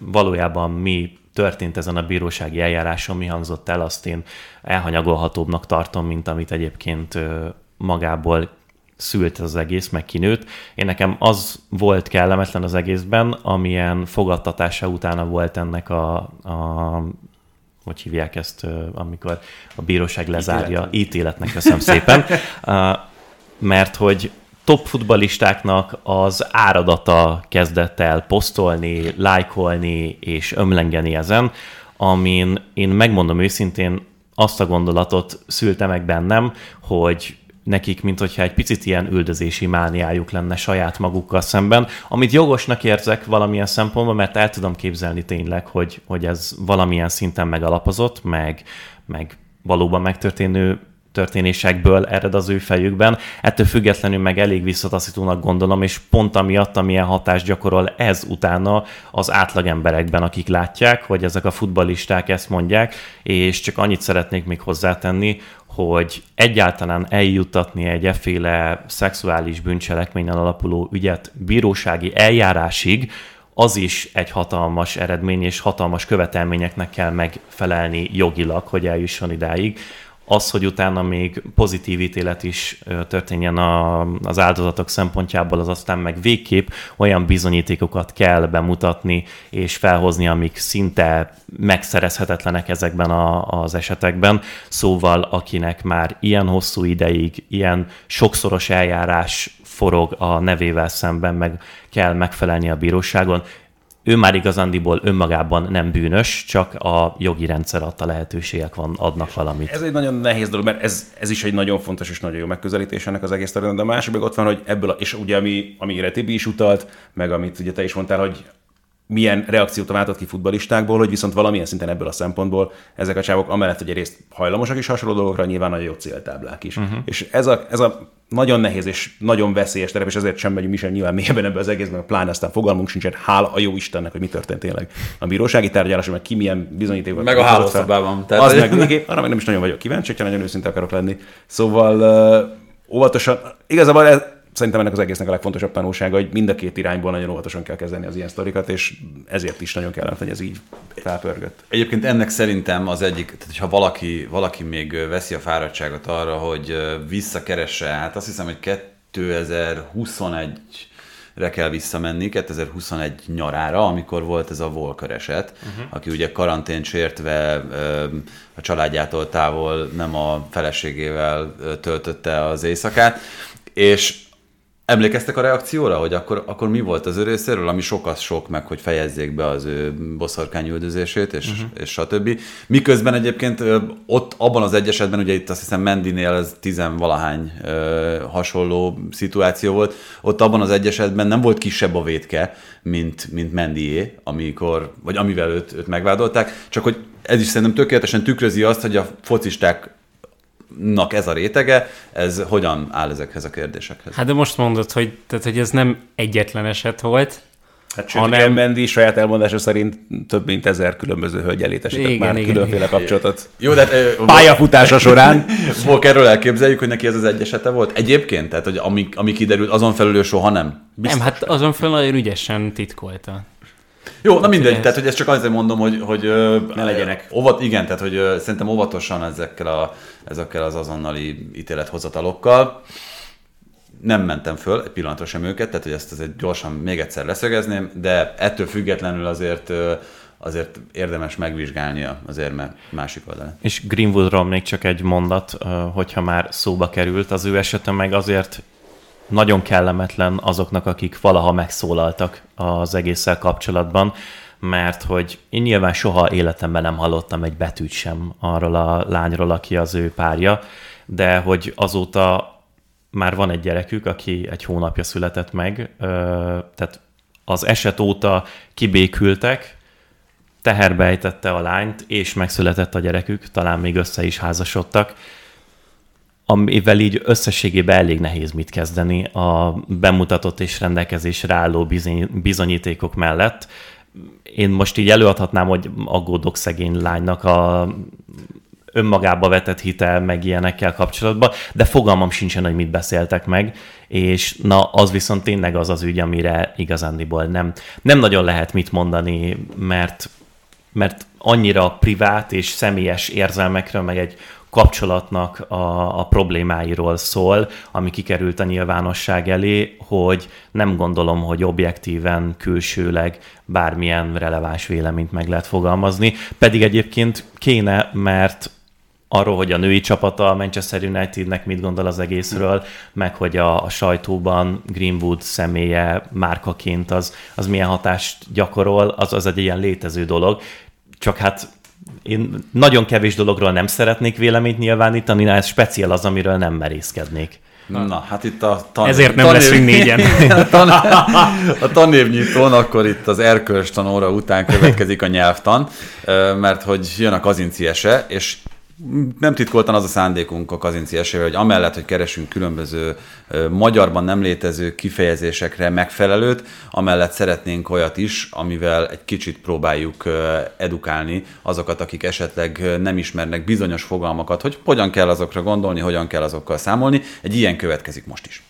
valójában mi történt ezen a bírósági eljáráson, mi hangzott el, azt én elhanyagolhatóbbnak tartom, mint amit egyébként magából szült az egész, meg kinőtt. Én nekem az volt kellemetlen az egészben, amilyen fogadtatása utána volt ennek a, a hogy hívják ezt, amikor a bíróság lezárja, Ítéletnek, ítéletnek köszönöm szépen, [laughs] mert hogy top futbalistáknak az áradata kezdett el posztolni, lájkolni és ömlengeni ezen, amin én megmondom őszintén azt a gondolatot szülte meg bennem, hogy nekik, mint hogyha egy picit ilyen üldözési mániájuk lenne saját magukkal szemben, amit jogosnak érzek valamilyen szempontból, mert el tudom képzelni tényleg, hogy, hogy ez valamilyen szinten megalapozott, meg, meg valóban megtörténő történésekből ered az ő fejükben. Ettől függetlenül meg elég visszataszítónak gondolom, és pont amiatt, amilyen hatást gyakorol ez utána az átlagemberekben, akik látják, hogy ezek a futbalisták ezt mondják, és csak annyit szeretnék még hozzátenni, hogy egyáltalán eljuttatni egy efféle szexuális bűncselekményen alapuló ügyet bírósági eljárásig, az is egy hatalmas eredmény, és hatalmas követelményeknek kell megfelelni jogilag, hogy eljusson idáig az, hogy utána még pozitív ítélet is történjen a, az áldozatok szempontjából, az aztán meg végképp olyan bizonyítékokat kell bemutatni és felhozni, amik szinte megszerezhetetlenek ezekben a, az esetekben. Szóval, akinek már ilyen hosszú ideig, ilyen sokszoros eljárás forog a nevével szemben, meg kell megfelelni a bíróságon, ő már igazándiból önmagában nem bűnös, csak a jogi rendszer adta lehetőségek van, adnak valamit.
Ez egy nagyon nehéz dolog, mert ez, ez is egy nagyon fontos és nagyon jó megközelítés ennek az egész történet. De a másik ott van, hogy ebből, a, és ugye ami, amire Tibi is utalt, meg amit ugye te is mondtál, hogy milyen reakciót váltott ki futbalistákból, hogy viszont valamilyen szinten ebből a szempontból ezek a csávok amellett, hogy egyrészt hajlamosak is hasonló dolgokra, nyilván nagyon jó céltáblák is. Uh-huh. És ez a, ez a nagyon nehéz és nagyon veszélyes terep, és ezért sem megyünk mi sem nyilván mélyebben ebbe az egészben, pláne aztán fogalmunk sincsen, hála a jó Istennek, hogy mi történt tényleg. A bírósági tárgyalás, meg ki milyen bizonyítékokat.
Meg a hálószobában.
Tehát az meg, arra meg nem is nagyon vagyok kíváncsi, hogyha nagyon őszinte akarok lenni. Szóval óvatosan, igazából ez, szerintem ennek az egésznek a legfontosabb tanulsága, hogy mind a két irányból nagyon óvatosan kell kezdeni az ilyen sztorikat, és ezért is nagyon kellene, hogy ez így felpörgött.
Egyébként ennek szerintem az egyik, tehát ha valaki, valaki még veszi a fáradtságot arra, hogy visszakeresse, hát azt hiszem, hogy 2021 re kell visszamenni, 2021 nyarára, amikor volt ez a Volker eset, uh-huh. aki ugye karantén sértve a családjától távol nem a feleségével töltötte az éjszakát, és Emlékeztek a reakcióra, hogy akkor, akkor mi volt az ő részéről, ami sokat sok meg, hogy fejezzék be az ő boszorkány üldözését, és, uh-huh. és stb. Miközben egyébként ott abban az egy esetben, ugye itt azt hiszem Mendinél ez tizenvalahány hasonló szituáció volt, ott abban az egy esetben nem volt kisebb a védke, mint, mint Mendié, amikor, vagy amivel őt, őt megvádolták, csak hogy ez is szerintem tökéletesen tükrözi azt, hogy a focisták nak ez a rétege, ez hogyan áll ezekhez a kérdésekhez?
Hát de most mondod, hogy, tehát, hogy ez nem egyetlen eset volt,
Hát sőt, hanem... Mendi saját elmondása szerint több mint ezer különböző hölgyel létesített igen, már igen, különféle igen. kapcsolatot.
Jó, de hát, [laughs]
pályafutása során. [laughs]
erről elképzeljük, hogy neki ez az egy esete volt? Egyébként? Tehát, hogy ami, ami kiderült, azon felül ő soha nem?
Biztos. Nem, hát azon felül nagyon ügyesen titkolta.
Jó, na mindegy, tehát hogy ezt csak azért mondom, hogy, hogy
ne legyenek.
Óvat, igen, tehát hogy szerintem óvatosan ezekkel, a, ezekkel az azonnali ítélethozatalokkal. Nem mentem föl egy pillanatra sem őket, tehát hogy ezt azért gyorsan még egyszer leszögezném, de ettől függetlenül azért azért érdemes megvizsgálni az érme másik oldalát.
És Greenwoodról még csak egy mondat, hogyha már szóba került, az ő esete meg azért nagyon kellemetlen azoknak, akik valaha megszólaltak az egésszel kapcsolatban, mert hogy én nyilván soha életemben nem hallottam egy betűt sem arról a lányról, aki az ő párja, de hogy azóta már van egy gyerekük, aki egy hónapja született meg, tehát az eset óta kibékültek, teherbe ejtette a lányt, és megszületett a gyerekük, talán még össze is házasodtak, amivel így összességében elég nehéz mit kezdeni a bemutatott és rendelkezésre álló bizonyítékok mellett. Én most így előadhatnám, hogy aggódok szegény lánynak a önmagába vetett hitel, meg ilyenekkel kapcsolatban, de fogalmam sincsen, hogy mit beszéltek meg, és na, az viszont tényleg az az ügy, amire igazándiból nem, nem nagyon lehet mit mondani, mert mert annyira privát és személyes érzelmekről, meg egy kapcsolatnak a, a problémáiról szól, ami kikerült a nyilvánosság elé, hogy nem gondolom, hogy objektíven, külsőleg bármilyen releváns véleményt meg lehet fogalmazni. Pedig egyébként kéne, mert arról, hogy a női csapata a Manchester Unitednek mit gondol az egészről, meg hogy a, a sajtóban Greenwood személye márkaként az, az milyen hatást gyakorol, az az egy ilyen létező dolog. Csak hát én nagyon kevés dologról nem szeretnék véleményt nyilvánítani, ez speciál az, amiről nem merészkednék.
Na, hát itt a tan-
Ezért nem tanév... leszünk négyen. [laughs]
a, tan- a tanévnyitón, akkor itt az erkölcs tanóra után következik a nyelvtan, mert hogy jön a kazinciese, és nem titkoltan az a szándékunk a kazinci esélyvel, hogy amellett, hogy keresünk különböző magyarban nem létező kifejezésekre megfelelőt, amellett szeretnénk olyat is, amivel egy kicsit próbáljuk edukálni azokat, akik esetleg nem ismernek bizonyos fogalmakat, hogy hogyan kell azokra gondolni, hogyan kell azokkal számolni. Egy ilyen következik most is.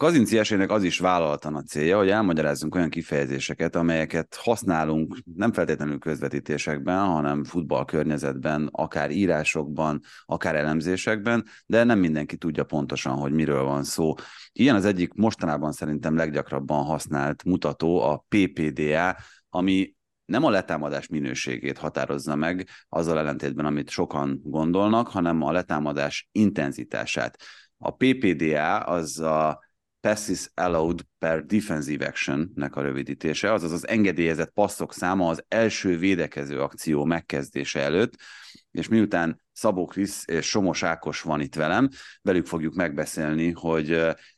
Kazinci esélynek az is vállaltan a célja, hogy elmagyarázzunk olyan kifejezéseket, amelyeket használunk nem feltétlenül közvetítésekben, hanem futballkörnyezetben, akár írásokban, akár elemzésekben, de nem mindenki tudja pontosan, hogy miről van szó. Ilyen az egyik mostanában szerintem leggyakrabban használt mutató, a PPDA, ami nem a letámadás minőségét határozza meg, azzal ellentétben, amit sokan gondolnak, hanem a letámadás intenzitását. A PPDA az a Passes Allowed per Defensive Action-nek a rövidítése, azaz az engedélyezett passzok száma az első védekező akció megkezdése előtt, és miután Szabó Krisz és Somos Ákos van itt velem. Velük fogjuk megbeszélni, hogy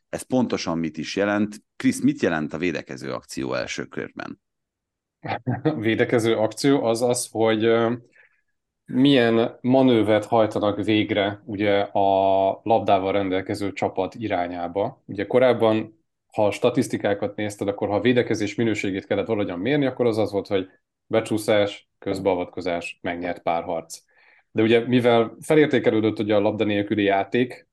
ez pontosan mit is jelent. Krisz, mit jelent a védekező akció első körben? [laughs]
A védekező akció az az, hogy milyen manővert hajtanak végre ugye a labdával rendelkező csapat irányába. Ugye korábban, ha a statisztikákat nézted, akkor ha a védekezés minőségét kellett valahogyan mérni, akkor az az volt, hogy becsúszás, közbeavatkozás, megnyert párharc. De ugye mivel felértékelődött ugye a labda nélküli játék,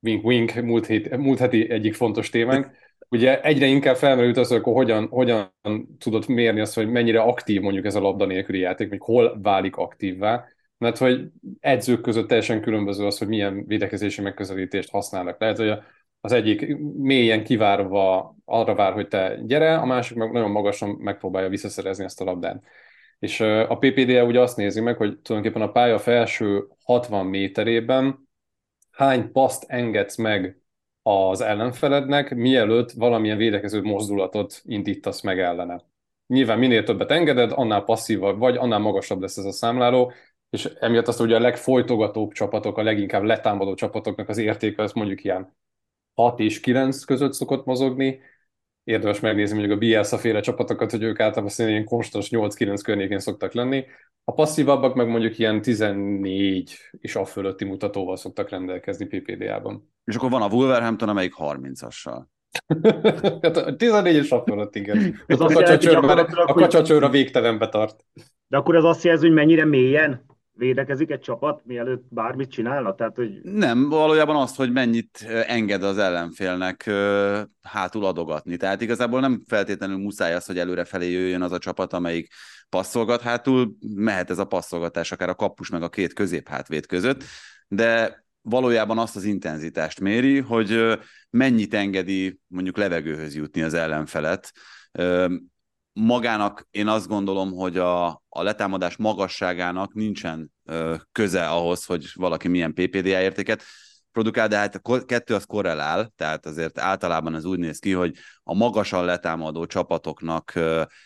wink wink múlt, hét, múlt heti egyik fontos témánk, ugye egyre inkább felmerült az, hogy akkor hogyan, hogyan tudod mérni azt, hogy mennyire aktív mondjuk ez a labda nélküli játék, vagy hol válik aktívvá, mert hogy edzők között teljesen különböző az, hogy milyen védekezési megközelítést használnak. Lehet, hogy az egyik mélyen kivárva arra vár, hogy te gyere, a másik meg nagyon magasan megpróbálja visszaszerezni ezt a labdát. És a PPDE ugye azt nézi meg, hogy tulajdonképpen a pálya felső 60 méterében hány paszt engedsz meg az ellenfelednek, mielőtt valamilyen védekező mozdulatot indítasz meg ellene. Nyilván minél többet engeded, annál passzívabb vagy, annál magasabb lesz ez a számláló, és emiatt azt ugye a legfolytogatóbb csapatok, a leginkább letámadó csapatoknak az értéke, az mondjuk ilyen 6 és 9 között szokott mozogni, érdemes megnézni mondjuk a Bielsa féle csapatokat, hogy ők általában ilyen konstans 8-9 környékén szoktak lenni. A passzívabbak meg mondjuk ilyen 14 és a fölötti mutatóval szoktak rendelkezni PPDA-ban.
És akkor van a Wolverhampton, amelyik 30-assal. [laughs]
hát 14 és a fölött, igen. Az a kacsacsőr a végtelenbe tart.
De akkor ez azt jelzi, hogy mennyire mélyen védekezik egy csapat, mielőtt bármit csinálna? Tehát, hogy...
Nem, valójában azt, hogy mennyit enged az ellenfélnek hátul adogatni. Tehát igazából nem feltétlenül muszáj az, hogy előrefelé jöjjön az a csapat, amelyik passzolgat hátul, mehet ez a passzolgatás akár a kapus meg a két középhátvéd között, de valójában azt az intenzitást méri, hogy mennyit engedi mondjuk levegőhöz jutni az ellenfelet, magának én azt gondolom, hogy a, a letámadás magasságának nincsen ö, köze ahhoz, hogy valaki milyen PPDA értéket produkál, de hát a kettő az korrelál, tehát azért általában az úgy néz ki, hogy a magasan letámadó csapatoknak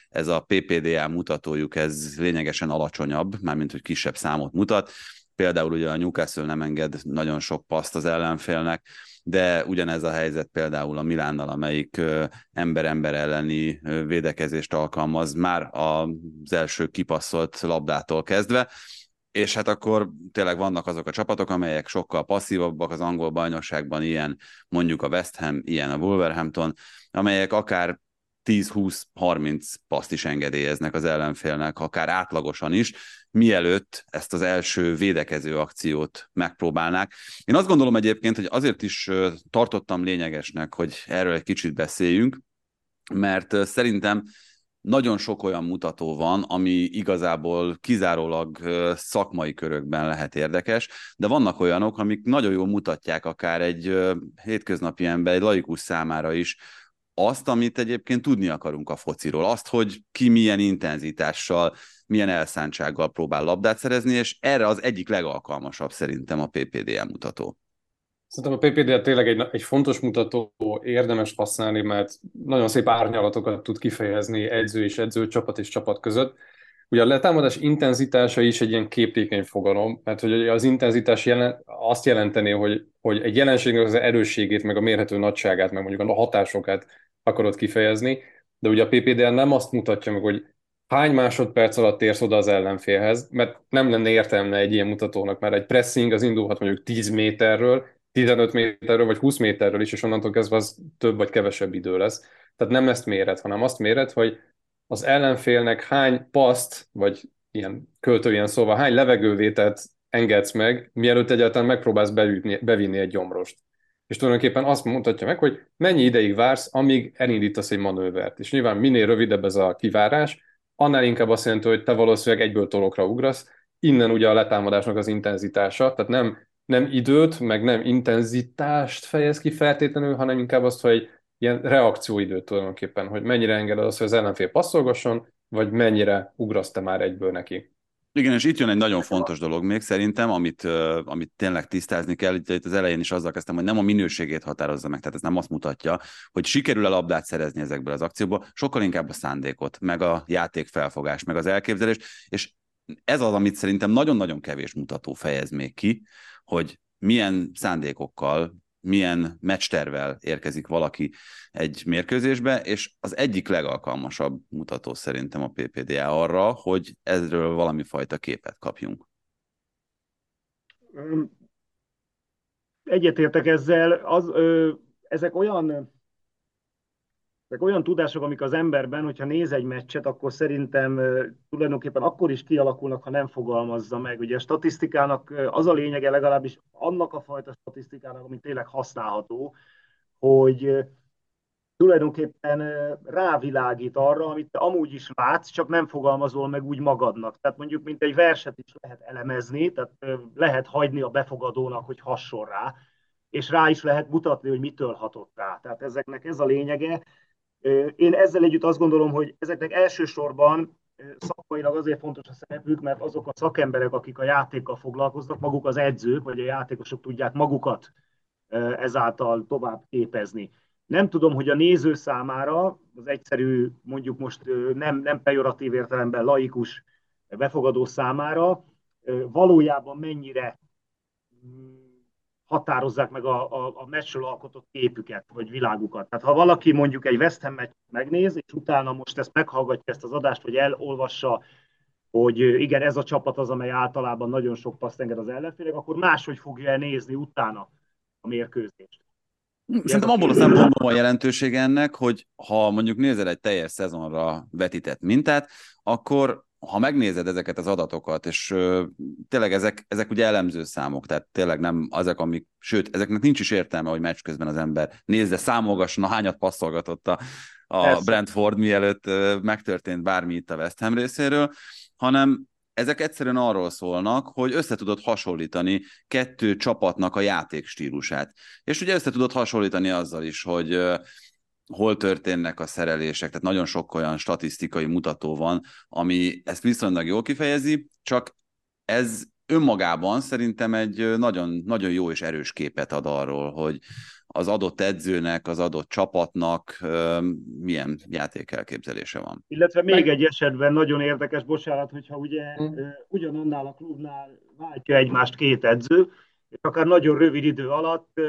ez a PPDA mutatójuk ez lényegesen alacsonyabb, mármint hogy kisebb számot mutat. Például ugye a Newcastle nem enged nagyon sok paszt az ellenfélnek, de ugyanez a helyzet például a Milánnal, amelyik ember-ember elleni védekezést alkalmaz már az első kipasszolt labdától kezdve, és hát akkor tényleg vannak azok a csapatok, amelyek sokkal passzívabbak az angol bajnokságban, ilyen mondjuk a West Ham, ilyen a Wolverhampton, amelyek akár 10-20-30 paszt is engedélyeznek az ellenfélnek, akár átlagosan is, mielőtt ezt az első védekező akciót megpróbálnák. Én azt gondolom egyébként, hogy azért is tartottam lényegesnek, hogy erről egy kicsit beszéljünk, mert szerintem nagyon sok olyan mutató van, ami igazából kizárólag szakmai körökben lehet érdekes, de vannak olyanok, amik nagyon jól mutatják akár egy hétköznapi ember, egy laikus számára is, azt, amit egyébként tudni akarunk a fociról, azt, hogy ki milyen intenzitással, milyen elszántsággal próbál labdát szerezni, és erre az egyik legalkalmasabb szerintem a PPDM mutató.
Szerintem a PPD tényleg egy, egy fontos mutató, érdemes használni, mert nagyon szép árnyalatokat tud kifejezni edző és edző, csapat és csapat között. Ugye a letámadás intenzitása is egy ilyen képlékeny fogalom, mert hogy az intenzitás jelen, azt jelenteni, hogy, hogy egy jelenségnek az erősségét, meg a mérhető nagyságát, meg mondjuk a hatásokat akarod kifejezni, de ugye a PPDL nem azt mutatja meg, hogy hány másodperc alatt érsz oda az ellenfélhez, mert nem lenne értelme egy ilyen mutatónak, mert egy pressing az indulhat mondjuk 10 méterről, 15 méterről vagy 20 méterről is, és onnantól kezdve az több vagy kevesebb idő lesz. Tehát nem ezt méret, hanem azt méret, hogy az ellenfélnek hány paszt, vagy ilyen költőjen szóval hány levegővételt engedsz meg, mielőtt egyáltalán megpróbálsz beütni, bevinni egy gyomrost. És tulajdonképpen azt mutatja meg, hogy mennyi ideig vársz, amíg elindítasz egy manővert. És nyilván minél rövidebb ez a kivárás, annál inkább azt jelenti, hogy te valószínűleg egyből tolokra ugrasz. Innen ugye a letámadásnak az intenzitása, tehát nem, nem időt, meg nem intenzitást fejez ki feltétlenül, hanem inkább azt, hogy ilyen reakcióidőt tulajdonképpen, hogy mennyire engeded azt, hogy az ellenfél passzolgasson, vagy mennyire ugrasz te már egyből neki.
Igen, és itt jön egy nagyon fontos dolog még szerintem, amit, amit tényleg tisztázni kell. Itt, az elején is azzal kezdtem, hogy nem a minőségét határozza meg, tehát ez nem azt mutatja, hogy sikerül-e labdát szerezni ezekből az akcióból, sokkal inkább a szándékot, meg a játék felfogás, meg az elképzelést, és ez az, amit szerintem nagyon-nagyon kevés mutató fejez még ki, hogy milyen szándékokkal, milyen meccstervel érkezik valaki egy mérkőzésbe, és az egyik legalkalmasabb mutató szerintem a PPDA arra, hogy ezről valami fajta képet kapjunk.
Egyetértek ezzel, az, ö, ezek olyan ezek olyan tudások, amik az emberben, hogyha néz egy meccset, akkor szerintem tulajdonképpen akkor is kialakulnak, ha nem fogalmazza meg. Ugye a statisztikának az a lényege legalábbis annak a fajta statisztikának, ami tényleg használható, hogy tulajdonképpen rávilágít arra, amit te amúgy is látsz, csak nem fogalmazol meg úgy magadnak. Tehát mondjuk, mint egy verset is lehet elemezni, tehát lehet hagyni a befogadónak, hogy hasson rá, és rá is lehet mutatni, hogy mitől hatott rá. Tehát ezeknek ez a lényege. Én ezzel együtt azt gondolom, hogy ezeknek elsősorban szakmailag azért fontos a szerepük, mert azok a szakemberek, akik a játékkal foglalkoznak, maguk az edzők, vagy a játékosok tudják magukat ezáltal tovább képezni. Nem tudom, hogy a néző számára, az egyszerű, mondjuk most nem, nem pejoratív értelemben laikus befogadó számára valójában mennyire határozzák meg a, a, a meccsről alkotott képüket, vagy világukat. Tehát ha valaki mondjuk egy West Ham megnéz, és utána most ezt meghallgatja ezt az adást, vagy elolvassa, hogy igen, ez a csapat az, amely általában nagyon sok paszt enged az ellenfélek, akkor máshogy fogja el nézni utána a mérkőzést.
Szerintem abból a szempontból van jelentősége ennek, hogy ha mondjuk nézel egy teljes szezonra vetített mintát, akkor ha megnézed ezeket az adatokat, és ö, tényleg ezek, ezek ugye elemző számok, tehát tényleg nem azok, amik, sőt, ezeknek nincs is értelme, hogy meccs közben az ember nézze, számolgasson, a hányat passzolgatott a, a Brentford, mielőtt ö, megtörtént bármi itt a West Ham részéről, hanem ezek egyszerűen arról szólnak, hogy össze tudod hasonlítani kettő csapatnak a játékstílusát. És ugye össze tudod hasonlítani azzal is, hogy hol történnek a szerelések, tehát nagyon sok olyan statisztikai mutató van, ami ezt viszonylag jól kifejezi, csak ez önmagában szerintem egy nagyon, nagyon jó és erős képet ad arról, hogy az adott edzőnek, az adott csapatnak milyen játékelképzelése van.
Illetve még egy esetben nagyon érdekes, bocsánat, hogyha ugye hmm. ugyanannál a klubnál váltja egymást két edző, és akár nagyon rövid idő alatt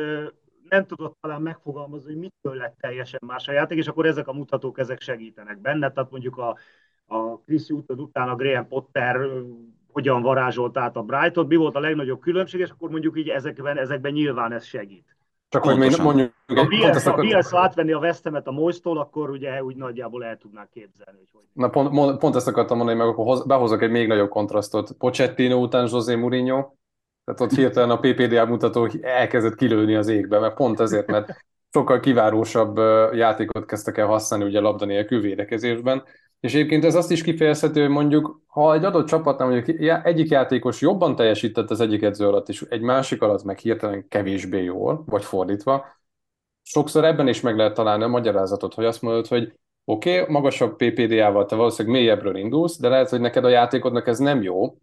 nem tudott talán megfogalmazni, hogy mitől lett teljesen más a játék, és akkor ezek a mutatók ezek segítenek benne. Tehát mondjuk a, a Chris Hutton után a Graham Potter hogyan varázsolt át a Brighton, mi volt a legnagyobb különbség, és akkor mondjuk így ezekben, ezekben nyilván ez segít.
Csak hogy még mondjuk...
Ha Bielsa, Bielsa átvenni a Vesztemet a Moistól, akkor ugye úgy nagyjából el tudnák képzelni. Hogy hogy
Na pont, pont ezt akartam mondani, meg akkor behozok egy még nagyobb kontrasztot. Pochettino után José Mourinho, tehát ott hirtelen a PPDA mutató elkezdett kilőni az égbe, mert pont ezért, mert sokkal kivárósabb játékot kezdtek el használni ugye labda nélkül védekezésben, és egyébként ez azt is kifejezhető, hogy mondjuk, ha egy adott csapatnál mondjuk egyik játékos jobban teljesített az egyik edző alatt, és egy másik alatt meg hirtelen kevésbé jól, vagy fordítva, sokszor ebben is meg lehet találni a magyarázatot, hogy azt mondod, hogy oké, okay, magasabb PPD-ával te valószínűleg mélyebbről indulsz, de lehet, hogy neked a játékodnak ez nem jó,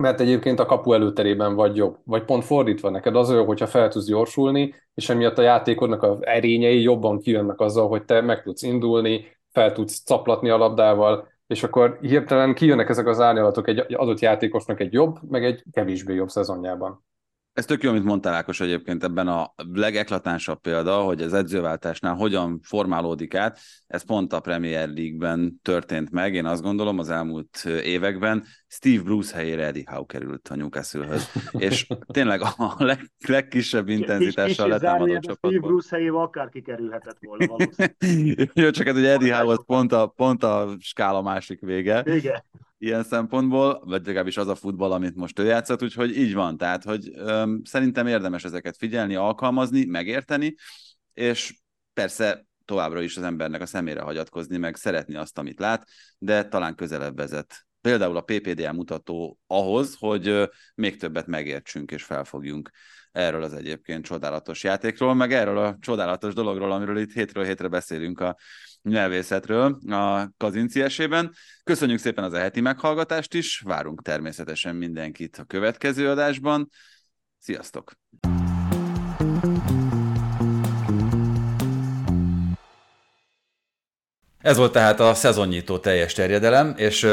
mert egyébként a kapu előterében vagy jobb. Vagy pont fordítva, neked az olyan, hogyha fel tudsz gyorsulni, és emiatt a játékodnak az erényei jobban kijönnek azzal, hogy te meg tudsz indulni, fel tudsz caplatni a labdával, és akkor hirtelen kijönnek ezek az árnyalatok egy adott játékosnak egy jobb, meg egy kevésbé jobb szezonjában.
Ez tök jó, amit mondtál Ákos egyébként ebben a legeklatánsabb példa, hogy az edzőváltásnál hogyan formálódik át. Ez pont a Premier League-ben történt meg, én azt gondolom az elmúlt években. Steve Bruce helyére Eddie Howe került a Newcastle-höz. És tényleg a leg, legkisebb intenzitással letámadó csapatból.
Steve Bruce helyével akár kikerülhetett volna [laughs]
Jó, csak hát ugye Eddie Howe pont a, pont a skála másik vége.
Igen
ilyen szempontból, vagy legalábbis az a futball, amit most ő játszott, úgyhogy így van. Tehát, hogy öm, szerintem érdemes ezeket figyelni, alkalmazni, megérteni, és persze továbbra is az embernek a szemére hagyatkozni, meg szeretni azt, amit lát, de talán közelebb vezet. Például a PPDL mutató ahhoz, hogy még többet megértsünk és felfogjunk erről az egyébként csodálatos játékról, meg erről a csodálatos dologról, amiről itt hétről hétre beszélünk a nyelvészetről a Kazinci esében. Köszönjük szépen az eheti meghallgatást is, várunk természetesen mindenkit a következő adásban. Sziasztok! Ez volt tehát a szezonnyitó teljes terjedelem, és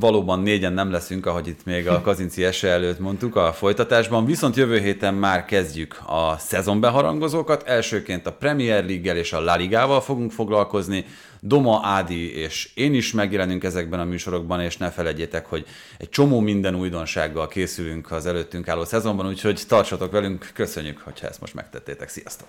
valóban négyen nem leszünk, ahogy itt még a [laughs] Kazinci ese előtt mondtuk a folytatásban, viszont jövő héten már kezdjük a szezonbeharangozókat. Elsőként a Premier League-gel és a La Ligával fogunk foglalkozni. Doma, Ádi és én is megjelenünk ezekben a műsorokban, és ne felejtjétek, hogy egy csomó minden újdonsággal készülünk az előttünk álló szezonban, úgyhogy tartsatok velünk, köszönjük, hogyha ezt most megtettétek. Sziasztok!